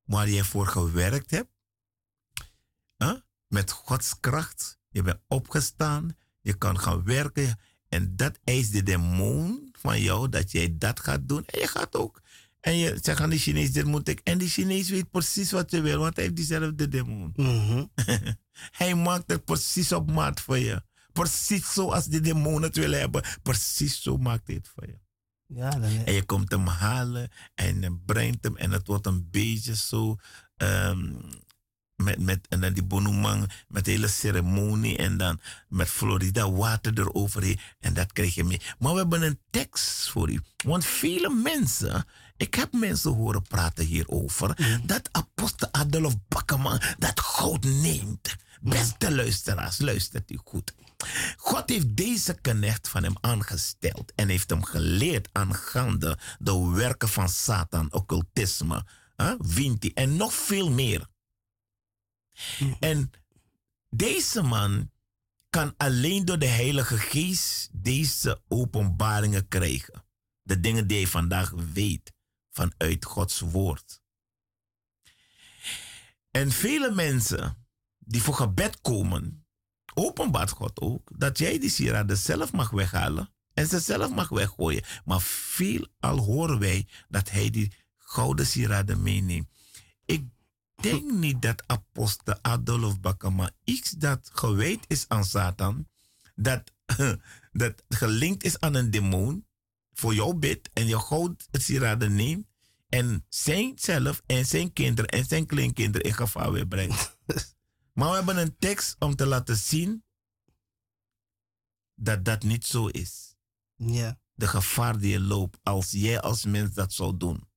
waar je voor gewerkt hebt. Huh? Met Gods kracht. Je bent opgestaan. Je kan gaan werken. En dat eist de demon van jou dat jij dat gaat doen. En je gaat ook. En je zegt aan de Chinees, dit moet ik. En die Chinees weet precies wat je wil, want hij heeft diezelfde demon.
Mhm.
hij maakt het precies op maat voor je. Precies zoals de demon het wil hebben. Precies zo maakt hij het voor je.
Ja, dan,
En je komt hem halen en je brengt hem en het wordt een beetje zo. ehm, met, met, en dan die bonumang, met de hele ceremonie en dan met Florida water eroverheen. En dat krijg je mee. Maar we hebben een tekst voor u. Want vele mensen, ik heb mensen horen praten hierover, dat apostel Adolf Bakkerman dat goud neemt. Beste luisteraars, luistert u goed. God heeft deze knecht van hem aangesteld en heeft hem geleerd aangaande de werken van Satan, occultisme, hè, Vinti en nog veel meer. En deze man kan alleen door de Heilige Geest deze openbaringen krijgen. De dingen die hij vandaag weet vanuit Gods woord. En vele mensen die voor gebed komen, openbaart God ook dat jij die sieraden zelf mag weghalen en ze zelf mag weggooien. Maar veelal horen wij dat hij die gouden sieraden meeneemt. Ik denk niet dat apostel Adolf Bakama iets dat gewijd is aan Satan, dat, dat gelinkt is aan een demon, voor jouw bid en je goud sieraden neemt en zijn zelf en zijn kinderen en zijn kleinkinderen in gevaar weer brengt. maar we hebben een tekst om te laten zien dat dat niet zo is.
ja.
De gevaar die je loopt als jij als mens dat zou doen.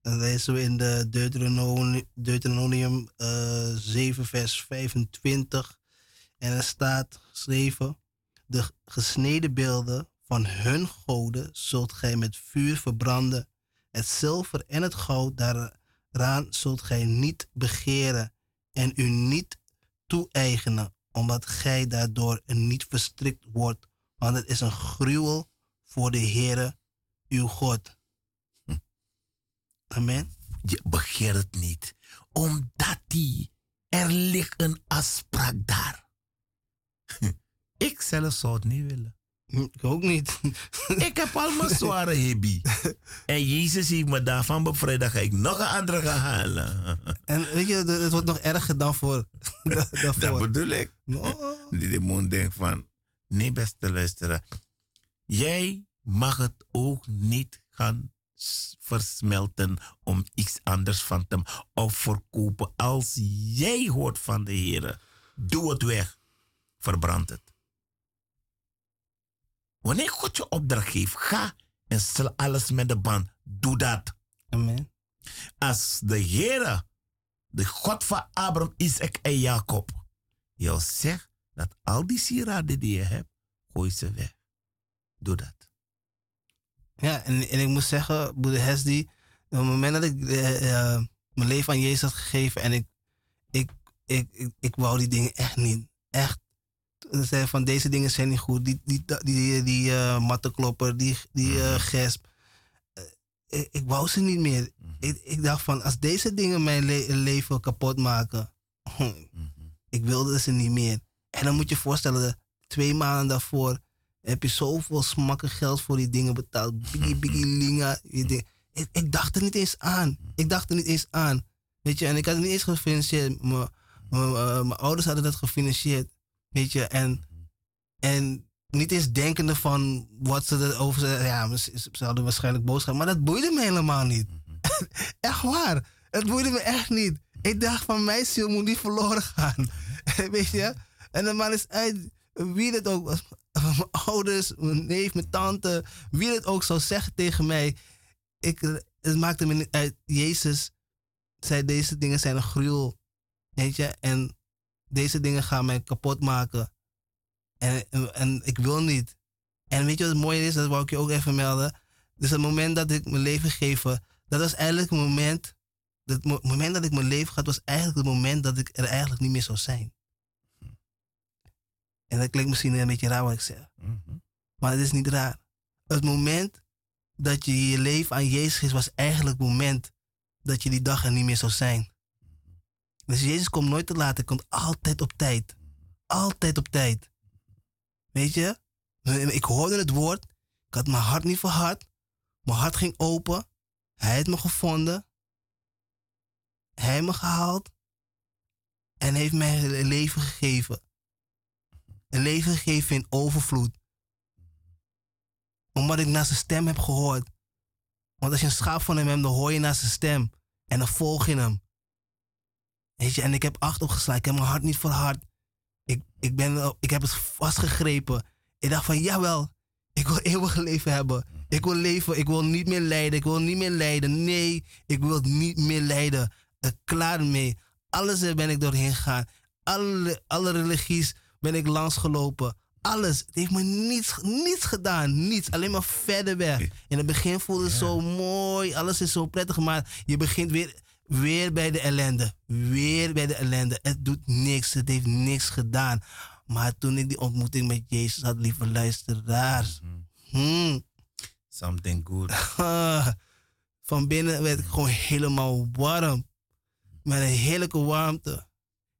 Dan lezen we in de Deuteronomium, Deuteronomium eh, 7, vers 25. En er staat geschreven: De gesneden beelden van hun goden zult gij met vuur verbranden. Het zilver en het goud daaraan zult gij niet begeren en u niet toe-eigenen, omdat gij daardoor niet verstrikt wordt. Want het is een gruwel voor de Heere uw God. Amen.
Je begeert het niet, omdat die, er ligt een afspraak daar. Ik zelf zou het niet willen.
Ik ook niet.
Ik heb al mijn zware hobby. En Jezus heeft me daarvan bevrijd. Dan ga ik nog een andere gaan halen.
En weet je, het wordt nog erger dan voor. dan
Dat
voor.
bedoel ik.
Oh.
Die demon denkt van, nee beste luisteraar. Jij mag het ook niet gaan versmelten om iets anders van te of verkopen. Als jij hoort van de Heer, doe het weg. Verbrand het. Wanneer God je opdracht geeft, ga en stel alles met de band. Doe dat.
Amen.
Als de Heer, de God van Abraham, Isaac en Jacob, jou zegt dat al die sieraden die je hebt, gooi ze weg. Doe dat.
Ja, en, en ik moet zeggen, broeder Hesdy, op het moment dat ik eh, eh, mijn leven aan Jezus had gegeven en ik, ik, ik, ik, ik wou die dingen echt niet. Echt. Ze zeiden van deze dingen zijn niet goed. Die, die, die, die, die eh, mattenklopper, die, die eh, gesp. Eh, ik, ik wou ze niet meer. Ik, ik dacht van, als deze dingen mijn le- leven kapot maken, ik wilde ze niet meer. En dan moet je je voorstellen, twee maanden daarvoor heb je zoveel smakken geld voor die dingen betaald. Biggie, biggie, linga. Ik, ik dacht er niet eens aan. Ik dacht er niet eens aan. Weet je, en ik had het niet eens gefinancierd. Mijn- Mijn mijn ouders hadden dat gefinancierd. Weet je, en, en niet eens denkende van wat ze erover zeggen. Ja, ze, hadden waarschijnlijk boos gaan. Maar dat boeide me helemaal niet. echt waar. Het boeide me echt niet. Ik dacht van mijn ziel moet niet verloren gaan. Weet je? En dan maar eens uit wie het ook was. Mijn ouders, mijn neef, mijn tante. Wie het ook zou zeggen tegen mij. Ik, het maakte me niet uit. Jezus zei deze dingen zijn een gruwel. Weet je? En deze dingen gaan mij kapot maken. En, en, en ik wil niet. En weet je wat het mooie is? Dat wou ik je ook even melden. Dus het moment dat ik mijn leven geef, dat was eigenlijk het moment. Het mo- moment dat ik mijn leven had, was eigenlijk het moment dat ik er eigenlijk niet meer zou zijn. En dat klinkt misschien een beetje raar wat ik zeg. Maar het is niet raar. Het moment dat je je leven aan Jezus geeft, was eigenlijk het moment dat je die dag er niet meer zou zijn. Dus Jezus komt nooit te laat. Hij komt altijd op tijd. Altijd op tijd. Weet je? Ik hoorde het woord. Ik had mijn hart niet verhard. Mijn hart ging open. Hij heeft me gevonden. Hij heeft me gehaald. En heeft mij een leven gegeven. Een leven gegeven in overvloed. Omdat ik naar zijn stem heb gehoord. Want als je een schaap van hem hebt, dan hoor je naar zijn stem. En dan volg je hem. Weet je, en ik heb acht opgeslagen. Ik heb mijn hart niet verhard. Ik, ik, ben, ik heb het vastgegrepen. Ik dacht van, jawel, ik wil eeuwig leven hebben. Ik wil leven, ik wil niet meer lijden. Ik wil niet meer lijden. Nee, ik wil niet meer lijden. Klaar mee. Alles ben ik doorheen gegaan. Alle, alle religies ben ik langsgelopen. Alles. Het heeft me niets, niets gedaan. Niets. Alleen maar verder weg. In het begin voelde het zo mooi. Alles is zo prettig. Maar je begint weer, weer bij de ellende. Weer bij de ellende. Het doet niks. Het heeft niks gedaan. Maar toen ik die ontmoeting met Jezus had, lieve luisteraars. Hmm.
Something good.
Van binnen werd ik gewoon helemaal warm. Met een heerlijke warmte.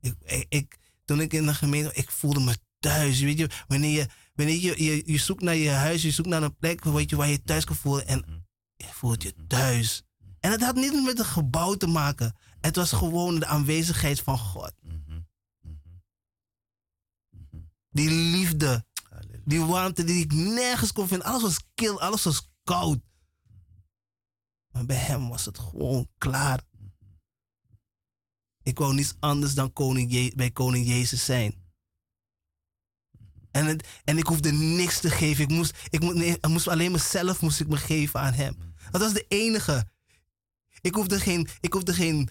Ik, ik, toen ik in de gemeente, ik voelde me thuis. Weet je, wanneer je, wanneer je, je, je zoekt naar je huis, je zoekt naar een plek weet je, waar je thuis kan voelen. En je voelt je thuis. En het had niet met het gebouw te maken. Het was gewoon de aanwezigheid van God. Die liefde. Die warmte die ik nergens kon vinden. Alles was kil, alles was koud. Maar bij hem was het gewoon klaar. Ik wou niets anders dan koning bij koning Jezus zijn. En, het, en ik hoefde niks te geven. Ik moest, ik moest, nee, ik moest alleen mezelf moest ik me geven aan hem. Dat was de enige. Ik hoefde geen, ik hoefde geen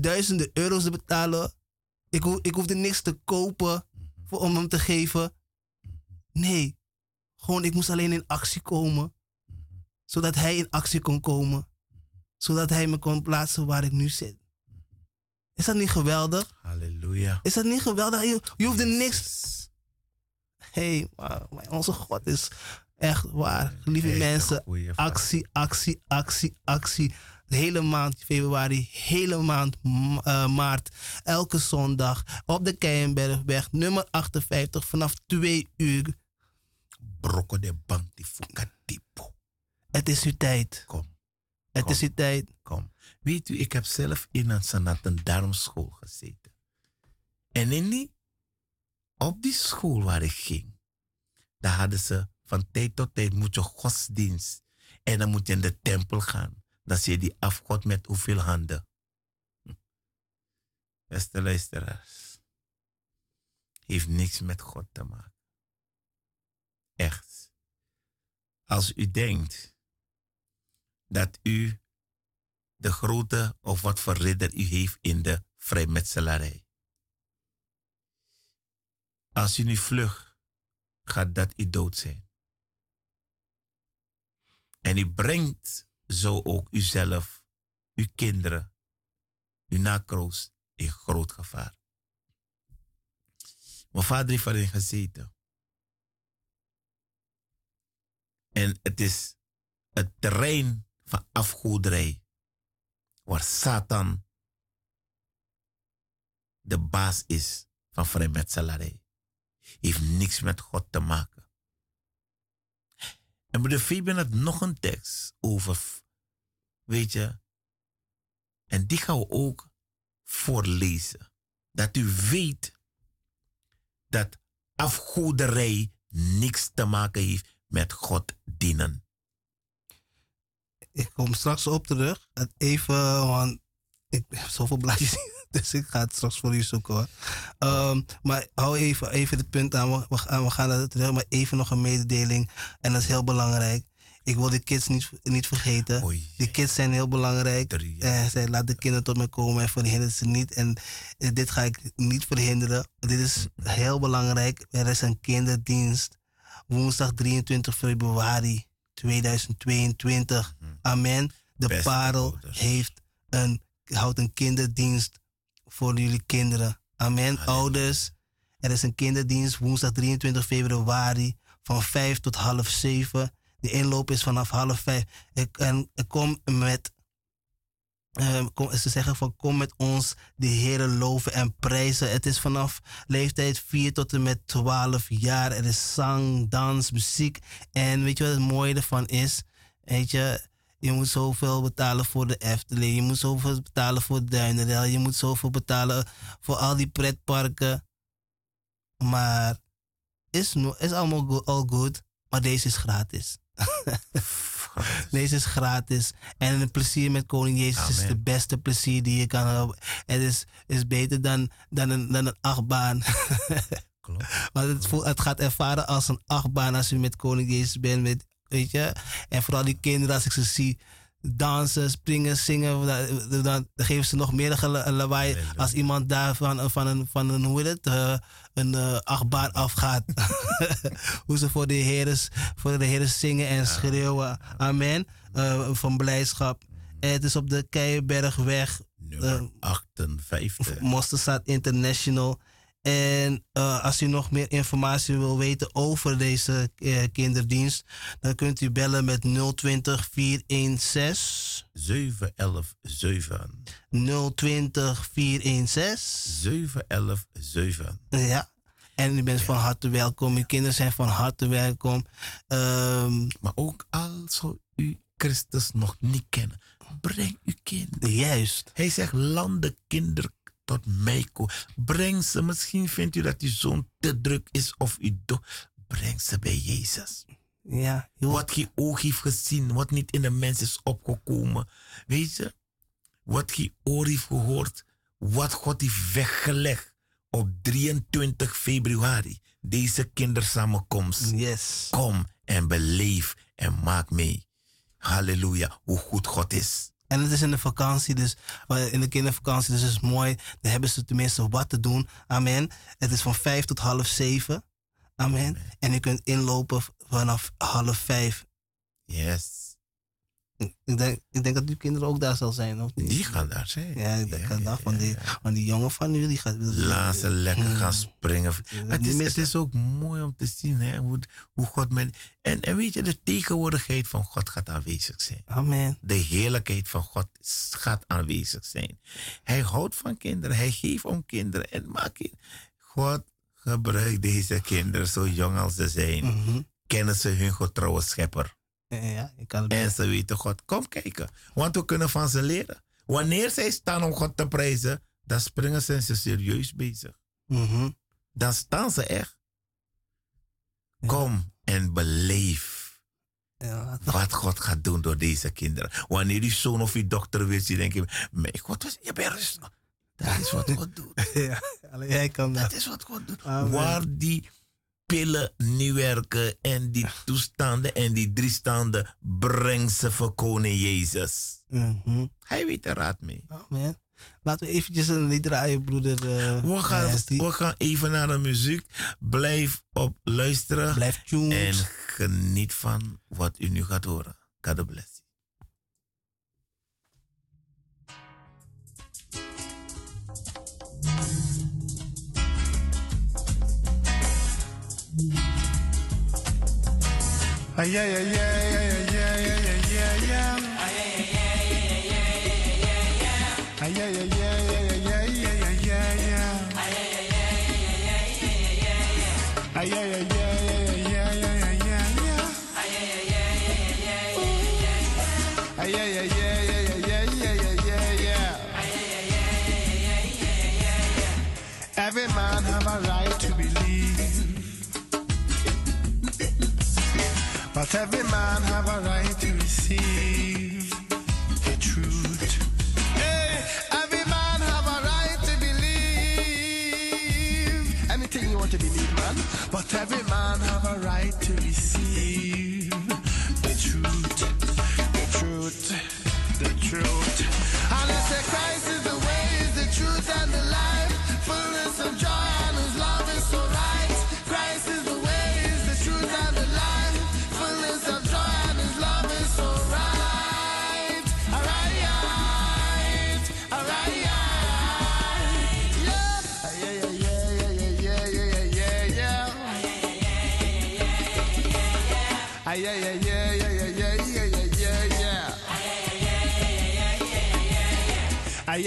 duizenden euro's te betalen. Ik, ho, ik hoefde niks te kopen voor, om hem te geven. Nee, gewoon ik moest alleen in actie komen. Zodat hij in actie kon komen. Zodat hij me kon plaatsen waar ik nu zit. Is dat niet geweldig?
Halleluja.
Is dat niet geweldig? Je, je hoeft er niks. Hé, hey, onze God is echt waar. Lieve mensen, actie, actie, actie, actie. De hele maand februari, hele maand uh, maart, elke zondag op de Keienbergweg, nummer 58, vanaf 2 uur.
Brokko de tipo.
Het is uw tijd.
Kom.
Het
Kom.
is uw tijd.
Kom. Weet u, ik heb zelf in een Sanaten Darmschool gezeten. En in die, op die school waar ik ging, daar hadden ze van tijd tot tijd moet je godsdienst. En dan moet je in de tempel gaan. Zie je die afgod met hoeveel handen. Hm. Beste luisteraars. Heeft niks met God te maken. Echt. Als u denkt dat u de grote of wat voor ridder u heeft in de vrijmetselarij. Als u nu vlug gaat dat u dood zijn. En u brengt zo ook uzelf, uw kinderen, uw nakroos in groot gevaar. Mijn vader heeft erin gezeten. En het is het terrein van afgoederij waar Satan de baas is van vrijmetselarij. Heeft niks met God te maken. En broeder Fabian had nog een tekst over, weet je, en die gaan we ook voorlezen. Dat u weet dat afgoederij niks te maken heeft met God dienen
ik kom straks op terug. Even, want ik heb zoveel blaadjes, dus ik ga het straks voor u zoeken hoor. Um, maar hou even, even het punt aan, we, we gaan naar terug, maar even nog een mededeling. En dat is heel belangrijk. Ik wil de kids niet, niet vergeten. De kids zijn heel belangrijk. Eh, zij laat de kinderen tot me komen en verhinderen ze niet. En eh, dit ga ik niet verhinderen. Dit is heel belangrijk. Er is een kinderdienst. Woensdag 23 februari 2022. Amen. De
Beste
parel
ouders.
heeft een, houdt een kinderdienst voor jullie kinderen. Amen. Ouders, er is een kinderdienst woensdag 23 februari van 5 tot half 7. De inloop is vanaf half 5. Ik, en ik kom met Ehm, kom- ze zeggen van kom met ons de Heer loven en prijzen. Het is vanaf leeftijd 4 tot en met 12 jaar. Er is zang, dans, muziek. En weet je wat het mooie ervan is? Weet je, je moet zoveel betalen voor de Efteling. Je moet zoveel betalen voor Duinendel. Je moet zoveel betalen voor al die pretparken. Maar is, no, is allemaal go- all good. Maar deze is gratis. Deze is gratis. En het plezier met Koning Jezus is de beste plezier die je kan hebben. Het is, is beter dan, dan, een, dan een achtbaan.
Klopt.
Want het, voelt, het gaat ervaren als een achtbaan als je met Koning Jezus bent. Met, weet je? En vooral die kinderen, als ik ze zie dansen, springen, zingen, dan, dan geven ze nog meer lawaai als iemand daar van, van, een, van een, hoe heet het, eh, een eh, achtbaan afgaat. hoe ze voor de heren, voor de heren zingen en schreeuwen. Amen. Eh, van blijdschap. En het is op de Keienbergweg,
Nummer
Eh,
58.
Mosterstad International. En eh, als u nog meer informatie wil weten over deze eh, kinderdienst, dan kunt u bellen met 020 416
711 7.
020 416.
711 7.
Ja. En u bent van harte welkom. Uw kinderen zijn van harte welkom. Ehm,
Maar ook al zou u Christus nog niet kennen, breng uw kind.
juist.
Hij zegt, landen kinder tot mij komen. Breng ze. Misschien vindt u dat uw zoon te druk is of uw dochter. Breng ze bij Jezus.
Ja,
Wat je oog heeft gezien, wat niet in de mens is opgekomen. Weet je? Wat je oor heeft gehoord, wat God heeft weggelegd op 23 februari. Deze kindersamenkomst.
yes.
Kom en beleef en maak mee. Halleluja, hoe goed God is.
En het is in de vakantie, dus in de kindervakantie, dus het is mooi. Dan hebben ze tenminste wat te doen. Amen. Het is van vijf tot half zeven. Amen. En je kunt inlopen vanaf half vijf.
Yes.
Ik denk, ik denk dat uw kinderen ook daar zal zijn, of niet?
Die gaan daar zijn.
Ja, ik denk dat van, die, van die jongen van u, die gaat...
Laat ze lekker gaan springen. Het is, het is ook mooi om te zien hè, hoe, hoe God met. En, en weet je, de tegenwoordigheid van God gaat aanwezig zijn.
Amen.
De heerlijkheid van God gaat aanwezig zijn. Hij houdt van kinderen. Hij geeft om kinderen. En maak je. God gebruikt deze kinderen, zo jong als ze zijn.
Mhm.
Kennen ze hun getrouwe schepper.
Ja, ik kan
En ze weten God. Kom kijken. Want we kunnen van ze leren. Wanneer zij staan om God te prijzen, dan springen ze en ze serieus bezig.
Mhm.
Dan staan ze echt. Kom en beleef
Ja,
wat God gaat doen door deze kinderen. Wanneer die zoon of die dochter wil zien, denk je, mijn God, je bent rustig. Dat is wat God doet.
ja, alleen jij kan dat.
Dat is wat God doet.
Amen.
Waar die pillen niet werken en die toestanden en die drie standen, breng ze voor koning Jezus.
Mhm.
Hij weet er raad mee.
Amen. Laten we eventjes een lied draaien, broeder. eh,
We gaan, we gaan even naar de muziek. Blijf op luisteren.
Blijf tuned.
En geniet van wat u nu gaat horen. God bless
ay, ay, ay, ay, ay, But every man have a right to receive the truth. Hey, every man have a right to believe anything you want to believe, man. But every man have a right to receive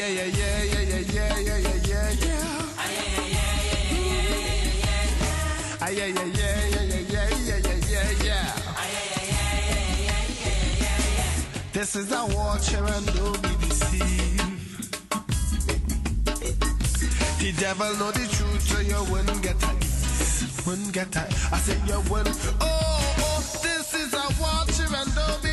Ah, yeah, yeah, yeah, yeah, yeah, yeah, yeah, yeah, yeah, yeah. Ah, yeah, yeah, yeah, yeah, yeah, yeah, yeah, yeah. This is a watcher and be deceived. The devil know the truth, so you wouldn't get ease. Wouldn't get a I said you wouldn't. Oh, oh, this is a watcher and don't be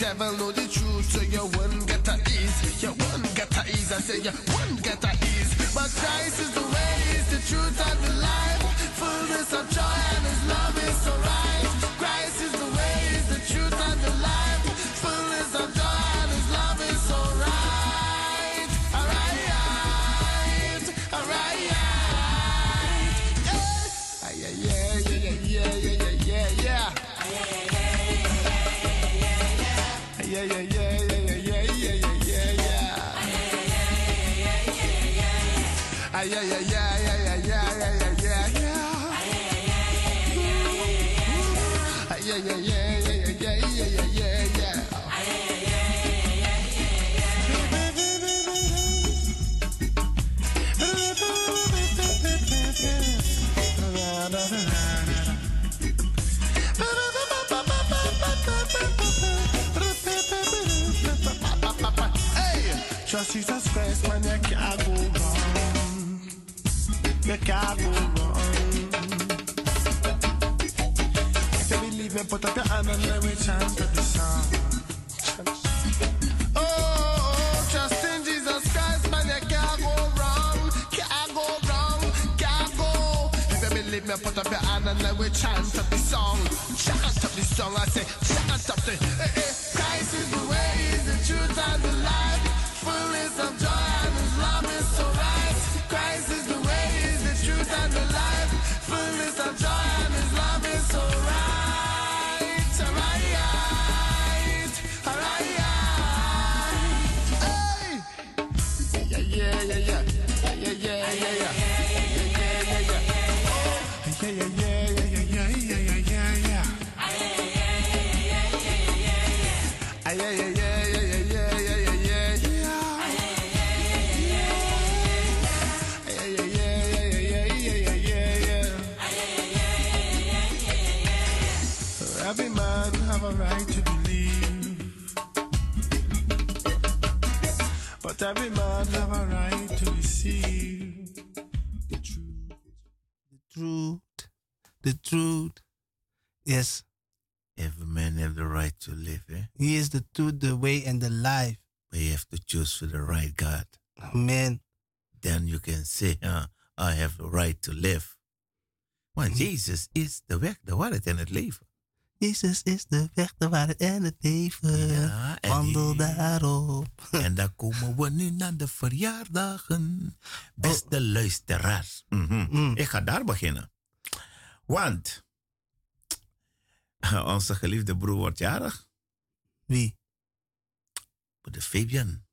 devil know the truth, so you wouldn't get a ease. You wouldn't get a ease. I say you wouldn't get a ease. But Christ is the way, is the truth and the life. Fullness of joy and his love is so right. Jesus Christ, man, you can't go wrong. You can't go wrong. If you believe it, put up your hand and let me chant the song. Oh, trust in Jesus Christ, man, you can't go wrong. Can't go wrong, can't go. If you believe me, put up your hand and let me chant the song. Chant the song, I say, chant the. Hey, hey. To
live. Want Jezus is de weg, de waarheid en het leven.
Jezus is de weg, de waarheid en het leven.
Ja, en
Wandel daarop.
En dan komen we nu naar de verjaardagen. Beste luisteraars. Mhm.
Mm.
Ik ga daar beginnen. Want onze geliefde broer wordt jarig.
Wie?
De Fabian.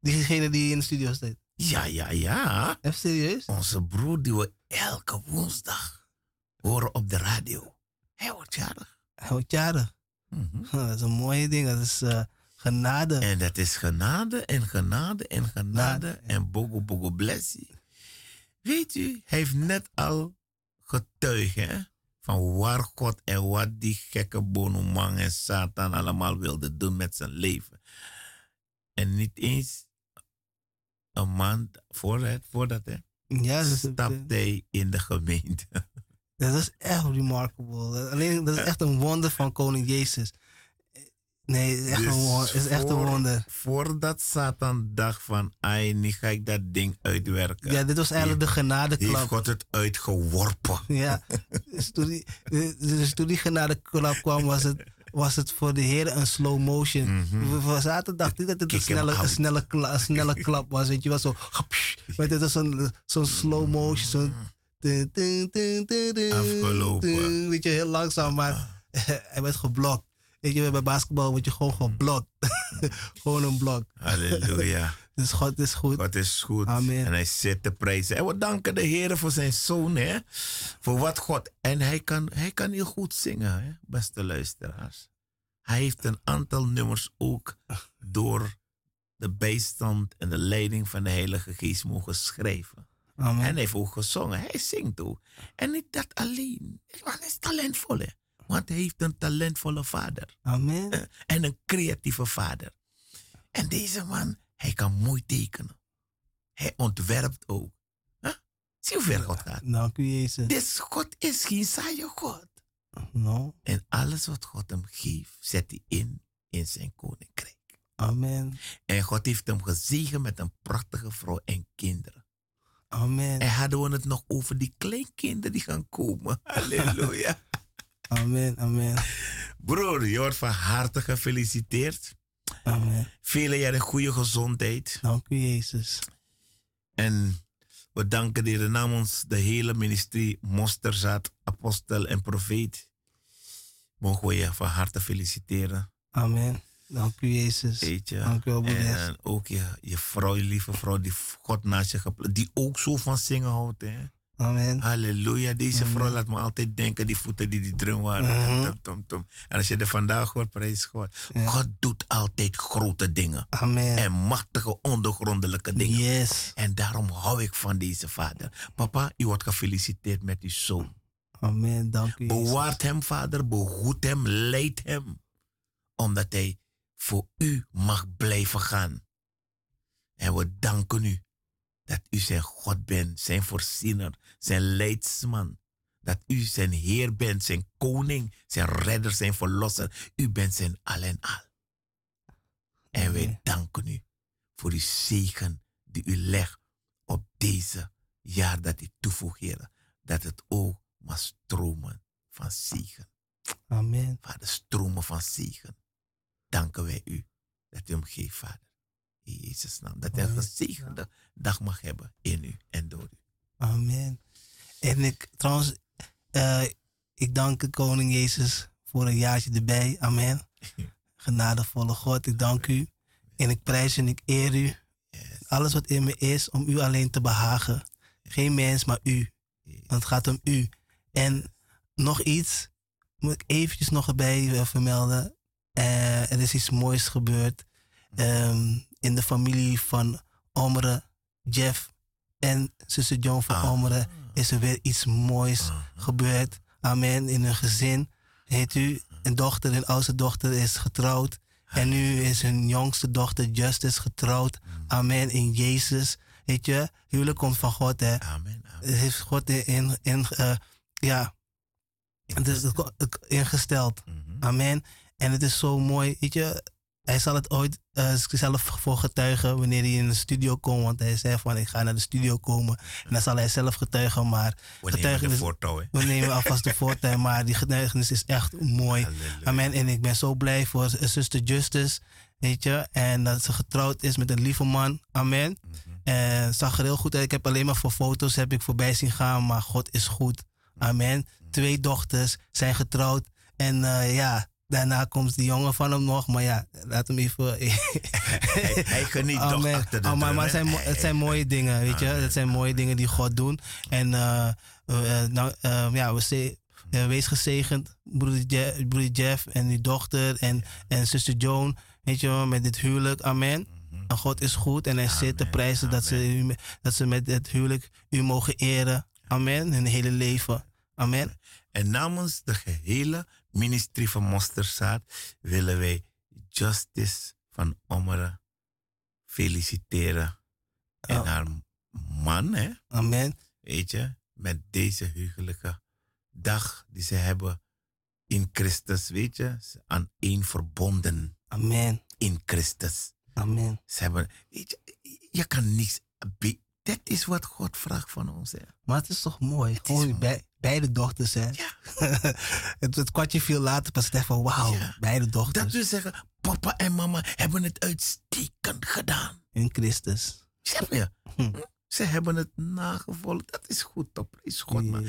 Diegene die in de studio staat.
Ja, ja, ja.
Even serieus?
Onze broer die we elke woensdag horen op de radio. Hij wordt jarig.
Hij wordt jarig.
Mhm.
Dat is een mooie ding. Dat is eh, genade.
En dat is genade en genade en genade
Nade.
en bogo bogo blessie. Weet u, hij heeft net al getuigd hè, van waar God en wat die gekke bonoman en Satan allemaal wilde doen met zijn leven. En niet eens een maand voordat, voordat hè,
ja,
stapte hij in de gemeente.
dat is echt remarkable. Alleen, dat is echt een wonder van koning Jezus. Nee, het is echt,
Dus
een, wonder, het is echt een
voor-
wonder.
Voordat Satan dacht van, ai, nu ga ik dat ding uitwerken.
Ja, dit was eigenlijk de
heeft
genadeklap.
God het uitgeworpen.
Ja, dus toen die, dus toen die genadeklap kwam, was het, was het voor de heren een slow motion. We, we zaten dacht ik dat het een snelle, een snelle, kla- een snelle klap was. Weet je wel, zo. Maar dit was zo'n zo'n slow motion. Dun, dun,
Afgelopen.
Weet je, heel langzaam, maar hij werd geblokt. Weet je, bij basketbal word je gewoon geblokt. gewoon een blok.
Halleluja.
Dus God is goed.
God is goed.
Amen.
En hij zit te prijzen. En we danken de Heer voor zijn zoon, hè? Voor wat God. En hij kan, hij kan heel goed zingen, hè? beste luisteraars. Hij heeft een aantal nummers ook door de bijstand en de leiding van de Heilige Geest mogen schrijven.
Amen.
En hij heeft ook gezongen. Hij zingt ook. En niet dat alleen. Hij is talentvol. Hè? Want hij heeft een talentvolle vader.
Amen.
En een creatieve vader. En deze man, hij kan mooi tekenen. Hij ontwerpt ook. Huh? Zie hoe ver God gaat.
Dank u, Jezus.
Dus God is geen saaie God.
No.
En alles wat God hem geeft, zet hij in in zijn koninkrijk.
Amen.
En God heeft hem gezegend met een prachtige vrouw en kinderen.
Amen.
En hadden we het nog over die kleinkinderen die gaan komen. Halleluja.
Amen. Amen.
Broer, je wordt van harte gefeliciteerd.
Amen.
Vele jaren goede gezondheid.
Dank u, Jezus.
En we danken de Heer namens de hele ministerie Mosterzaad, Apostel en Profeet. Mogen we je van harte feliciteren.
Amen. Dank u, Jezus.
Weet je.
Dank u.
En ook je, je vrouw, je lieve vrouw, die God naast je gepla- die ook zo van zingen houdt. Hè?
Amen.
Halleluja. Deze vrouw laat me altijd denken, die voeten die die drum waren.
Mhm.
Tum, tum. En als je er vandaag hoort, prijs God.
Ja.
God doet altijd grote dingen.
Amen.
En machtige ondergrondelijke dingen.
Yes.
En daarom hou ik van deze vader. Papa, u wordt gefeliciteerd met uw zoon.
Amen. Dank u.
Bewaart hem, vader. Behoed hem. Leid hem. Omdat hij voor u mag blijven gaan. En we danken u dat u zijn God bent, zijn voorziener, zijn leidsman. Dat u zijn Heer bent, zijn koning, zijn redder, zijn verlosser. U bent zijn al en al. En wij danken u voor uw zegen die u legt op deze jaar dat u toevoegt, Heer. Dat het ook mag stromen van zegen.
Amen.
Vader, stromen van zegen. Danken wij u dat u hem geeft, Vader. In Jezus' naam. Dat hij een gezegende dag mag hebben in u en door u.
Amen. En ik, trouwens, eh, ik dank de koning Jezus voor een jaartje erbij. Amen. Genadevolle God, ik dank u. En ik prijs en ik eer u. Alles wat in me is, om u alleen te behagen. Geen mens, maar u. Want het gaat om u. En nog iets, moet ik eventjes nog erbij eh, vermelden. Eh, er is iets moois gebeurd ehm, in de familie van Omre, Jeff en zuster John van
Ah.
Omre. Is er weer iets moois gebeurd. Amen. In hun gezin. Heet u, een dochter, een oudste dochter is getrouwd. En nu is hun jongste dochter Justice getrouwd. Amen. In Jezus. Weet je, huwelijk komt van God, hè.
Amen. amen.
Het heeft God in, in, eh, ja, is ingesteld.
Mhm.
Amen. En het is zo mooi. Weet je, hij zal het ooit eh, zelf voor getuigen wanneer hij in de studio komt. Want hij zei van ik ga naar de studio komen. En dan zal hij zelf getuigen. Maar
We nemen de
getuigenis,
voortouw,
we nemen alvast de voortuin. Maar die getuigenis is echt mooi.
Halleluja.
Amen. En ik ben zo blij voor zuster Justice. Weet je. En dat ze getrouwd is met een lieve man. Amen. En het zag er heel goed uit. Ik heb alleen maar voor foto's heb ik voorbij zien gaan. Maar God is goed. Amen. Twee dochters zijn getrouwd. En eh, ja, daarna komt die jongen van hem nog. Maar ja, laat hem even...
Hij, hij geniet toch
Amen.
achter de
Oh, maar maar zijn, het zijn mooie dingen, weet je.
Amen.
Het zijn mooie dingen die God doet. En eh, eh, nou, eh, ja, we ze- eh, wees gezegend, broeder Jeff, broeder Jeff en uw dochter en, en zuster Joan, weet je wel, met dit huwelijk. Amen. En God is goed en hij zit te
Amen.
prijzen dat ze, u, dat ze met het huwelijk u mogen eren. Amen. Hun hele leven. Amen.
En namens de gehele ministerie van Mosterzaad willen wij Justice van Ommeren feliciteren. En
Oh.
haar man, hè,
Amen.
weet je, met deze heugelijke dag die ze hebben in Christus, weet je, aan één verbonden
Amen.
in Christus.
Amen.
Ze hebben, weet je, je kan niets, dat is wat God vraagt van ons, hè.
Maar het is toch mooi?
is
Gewoon
mooi.
bij, beide dochters, hè?
Ja.
het, het kwartje viel later pas echt van wauw,
Ja.
beide dochters
Dat wil zeggen, papa en mama hebben het uitstekend gedaan.
in Christus.
Snap je?
Hm.
Ze hebben het nagevolgd. Dat is goed, toch? Prijs God, man.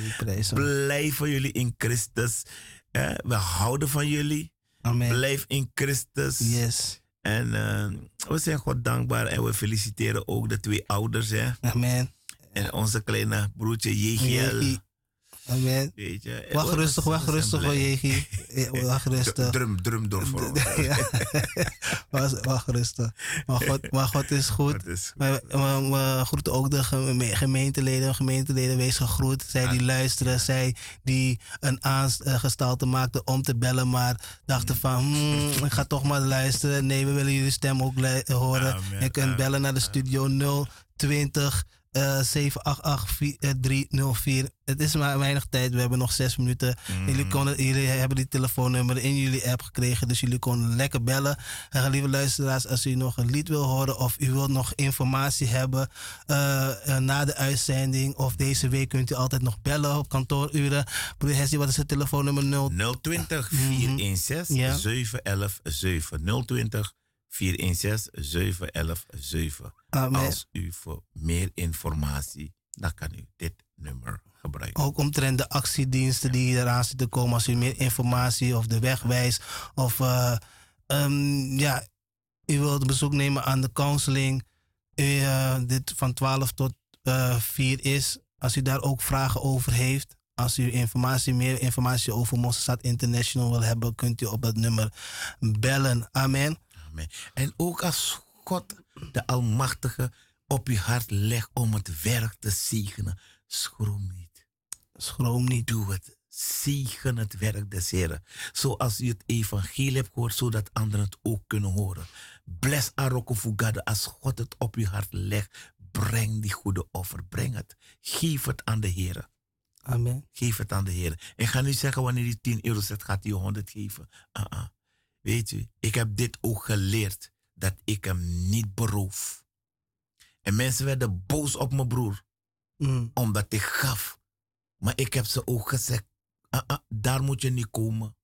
Blijven jullie in Christus. hè? We houden van jullie.
Amen.
Blijf in Christus.
Yes.
En eh, we zijn God dankbaar en we feliciteren ook de twee ouders. Hè?
Amen.
En onze kleine broertje Jegiel.
Amen.
Weet je.
Wacht rustig, wacht rustig. Jegie. Ja, Wacht rustig.
Drum, drum door voor
wacht, wacht rustig. Maar God, maar God is goed.
Dat is goed.
We, groeten ook de geme- gemeenteleden. Gemeenteleden, wees gegroet. Zij die luisteren, zij die een aangestalte maakten om te bellen, maar dachten van, hmm, ik ga toch maar luisteren. Nee, we willen jullie stem ook horen. Je kunt bellen naar de studio 020 eh 788 304. Het is maar weinig tijd. We hebben nog zes minuten. Jullie, konden, jullie hebben die telefoonnummer in jullie app gekregen. Dus jullie konden lekker bellen. En lieve luisteraars, als u nog een lied wil horen of u wilt nog informatie hebben eh, eh, na de uitzending of deze week kunt u altijd nog bellen op kantooruren. Broer Hessie, wat is het telefoonnummer 0?
020 416
Ja.
711 7. 020 416 711 7.
Amen.
Als u voor meer informatie, dan kan u dit nummer gebruiken.
Ook omtrent de actiediensten die eraan zitten komen. Als u meer informatie of de wegwijs of eh, ehm, ja, u wilt bezoek nemen aan de counseling. U, eh, dit van 12 tot eh 4 is. Als u daar ook vragen over heeft. Als u informatie, meer informatie over Mosselstad International wil hebben, kunt u op dat nummer bellen. Amen.
Amen. En ook als God, de Almachtige, op uw hart legt om het werk te zegenen, schroom niet.
Schroom niet.
Doe het. Zegen het werk des Heren. Zoals u het evangelie hebt gehoord, zodat anderen het ook kunnen horen. Bless Aroko Fugade. Als God het op uw hart legt, breng die goede offer. Breng het. Geef het aan de Heer.
Amen.
Geef het aan de Heer. En ga nu zeggen, wanneer hij 10 euro zet, gaat hij je 100 geven. Ah, ah. Weet u, ik heb dit ook geleerd. Dat ik hem niet beroof. En mensen werden boos op mijn broer.
Mm.
Omdat ik gaf. Maar ik heb ze ook gezegd, ah, ah, daar moet je niet komen.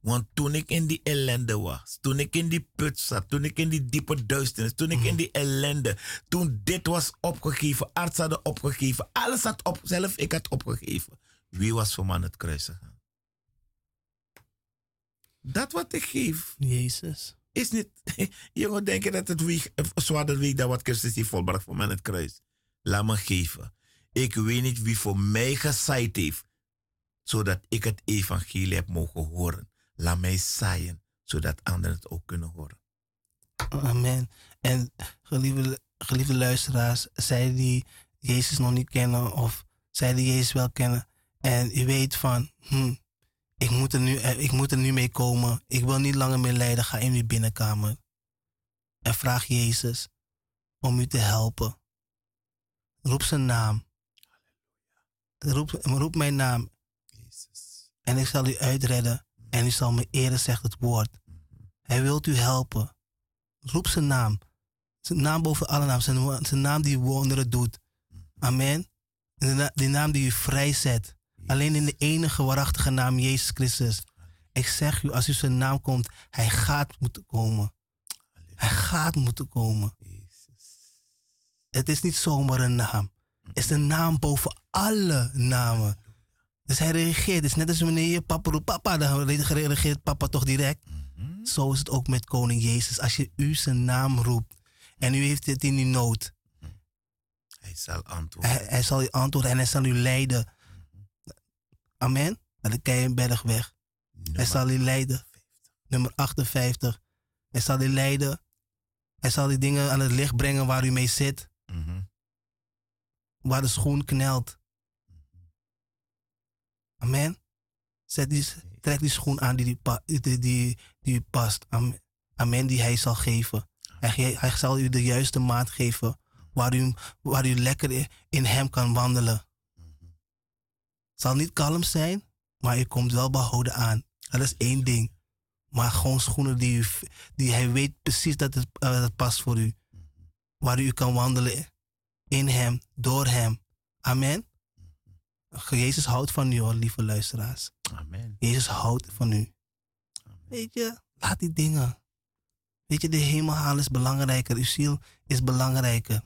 Want toen ik in die ellende was, toen ik in die put zat, toen ik in die diepe duisternis, toen ik in die ellende, toen dit was opgegeven, arts hadden opgegeven, alles had op, zelf ik had opgegeven. Wie was voor aan het kruis gegaan? Dat wat ik geef,
Jezus.
is niet. Jongen, denk je dat het weeg, zwaarder weegt dan wat Christus heeft volbracht voor mij aan het kruis? Laat me geven. Ik weet niet wie voor mij gezaaid heeft, zodat ik het evangelie heb mogen horen. Laat mij zaaien, zodat anderen het ook kunnen horen.
Amen. En geliefde, geliefde luisteraars, zij die Jezus nog niet kennen of zij die Jezus wel kennen en u weet van, hm, ik, moet er nu, eh, ik moet er nu mee komen, ik wil niet langer meer lijden, ga in uw binnenkamer en vraag Jezus om u te helpen. Roep zijn naam. Roep, roep mijn naam en ik zal u uitredden en u zal me eren, zegt het woord. Hij wilt u helpen. Roep zijn naam. Zijn naam boven alle naam. Zijn, naam die wonderen doet. Amen. En de Die naam die u vrijzet. Alleen in de enige waarachtige naam Jezus Christus. Ik zeg u, als u zijn naam komt, hij gaat moeten komen. Hij gaat moeten komen. Het is niet zomaar een naam. Het is een naam boven alle namen. Dus hij reageert. Het is net als wanneer je papa roept, papa, dan reageert papa toch direct. Zo is het ook met koning Jezus. Als je u zijn naam roept en u heeft het in uw nood,
Hij zal antwoorden.
hij, hij zal u antwoorden en hij zal u leiden. Amen. Naar de Keienbergweg. Hij zal u leiden. Nummer 58. Hij zal u leiden. Hij zal die dingen aan het licht brengen waar u mee zit.
Mhm.
Waar de schoen knelt. Amen. Zet die, trek die schoen aan die, die, pa- die, die, past. Amen. Amen, die hij zal geven. Hij, hij zal u de juiste maat geven. Waar u, waar u lekker in- in hem kan wandelen. Zal niet kalm zijn, maar u komt wel behouden aan. Dat is één ding. Maar gewoon schoenen die, u, die hij weet precies dat het, eh, dat past voor u. Waar u kan wandelen in hem, door hem. Amen. Jezus houdt van u hoor, lieve luisteraars.
Amen.
Jezus houdt van u. Weet je, laat die dingen. Weet je, de hemel halen is belangrijker. Uw ziel is belangrijker.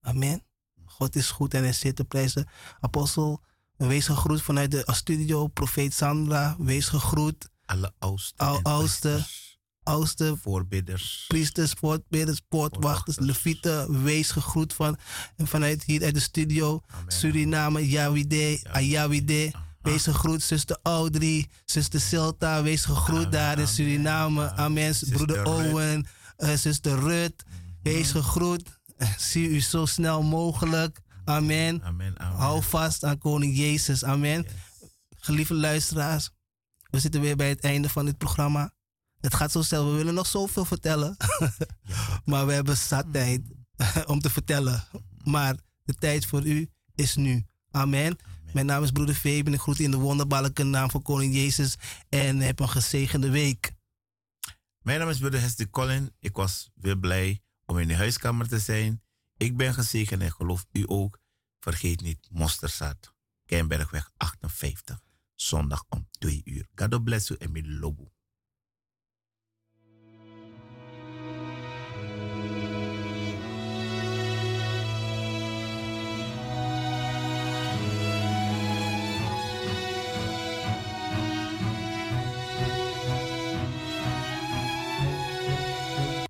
Amen. God is goed en hij zit te prijzen. Apostel, wees gegroet vanuit de studio. Profeet Sandra, wees gegroet.
Alle oudsten.
Al-
en
oudsten.
priesters.
oudste
Voorbidders.
priesters, voortbidders, poortwachters, levieten, wees gegroet van, en vanuit hier uit de studio. Suriname, Yawide, Ayawide. Wees gegroet, zuster Audrey, zuster Silta, wees gegroet daar in Suriname. Amen, broeder. Owen, eh, zuster Rut, wees gegroet. Zie u zo snel mogelijk. Amen.
Amen. Amen.
Hou vast aan koning Jezus. Amen. Geliefde luisteraars, we zitten weer bij het einde van dit programma. Het gaat zo snel, we willen nog zoveel vertellen. maar we hebben zat tijd om te vertellen. Maar de tijd voor u is nu. Amen. Mijn naam is broeder Fabian. Ik groet u in de wonderbaarlijke naam van koning Jezus. En heb een gezegende week.
Mijn naam is broeder Hester Colin. Ik was weer blij om in de huiskamer te zijn. Ik ben gezegend en geloof u ook. Vergeet niet Mosterzaad. Keienbergweg 58. Zondag om 2 uur. God bless you en lobo.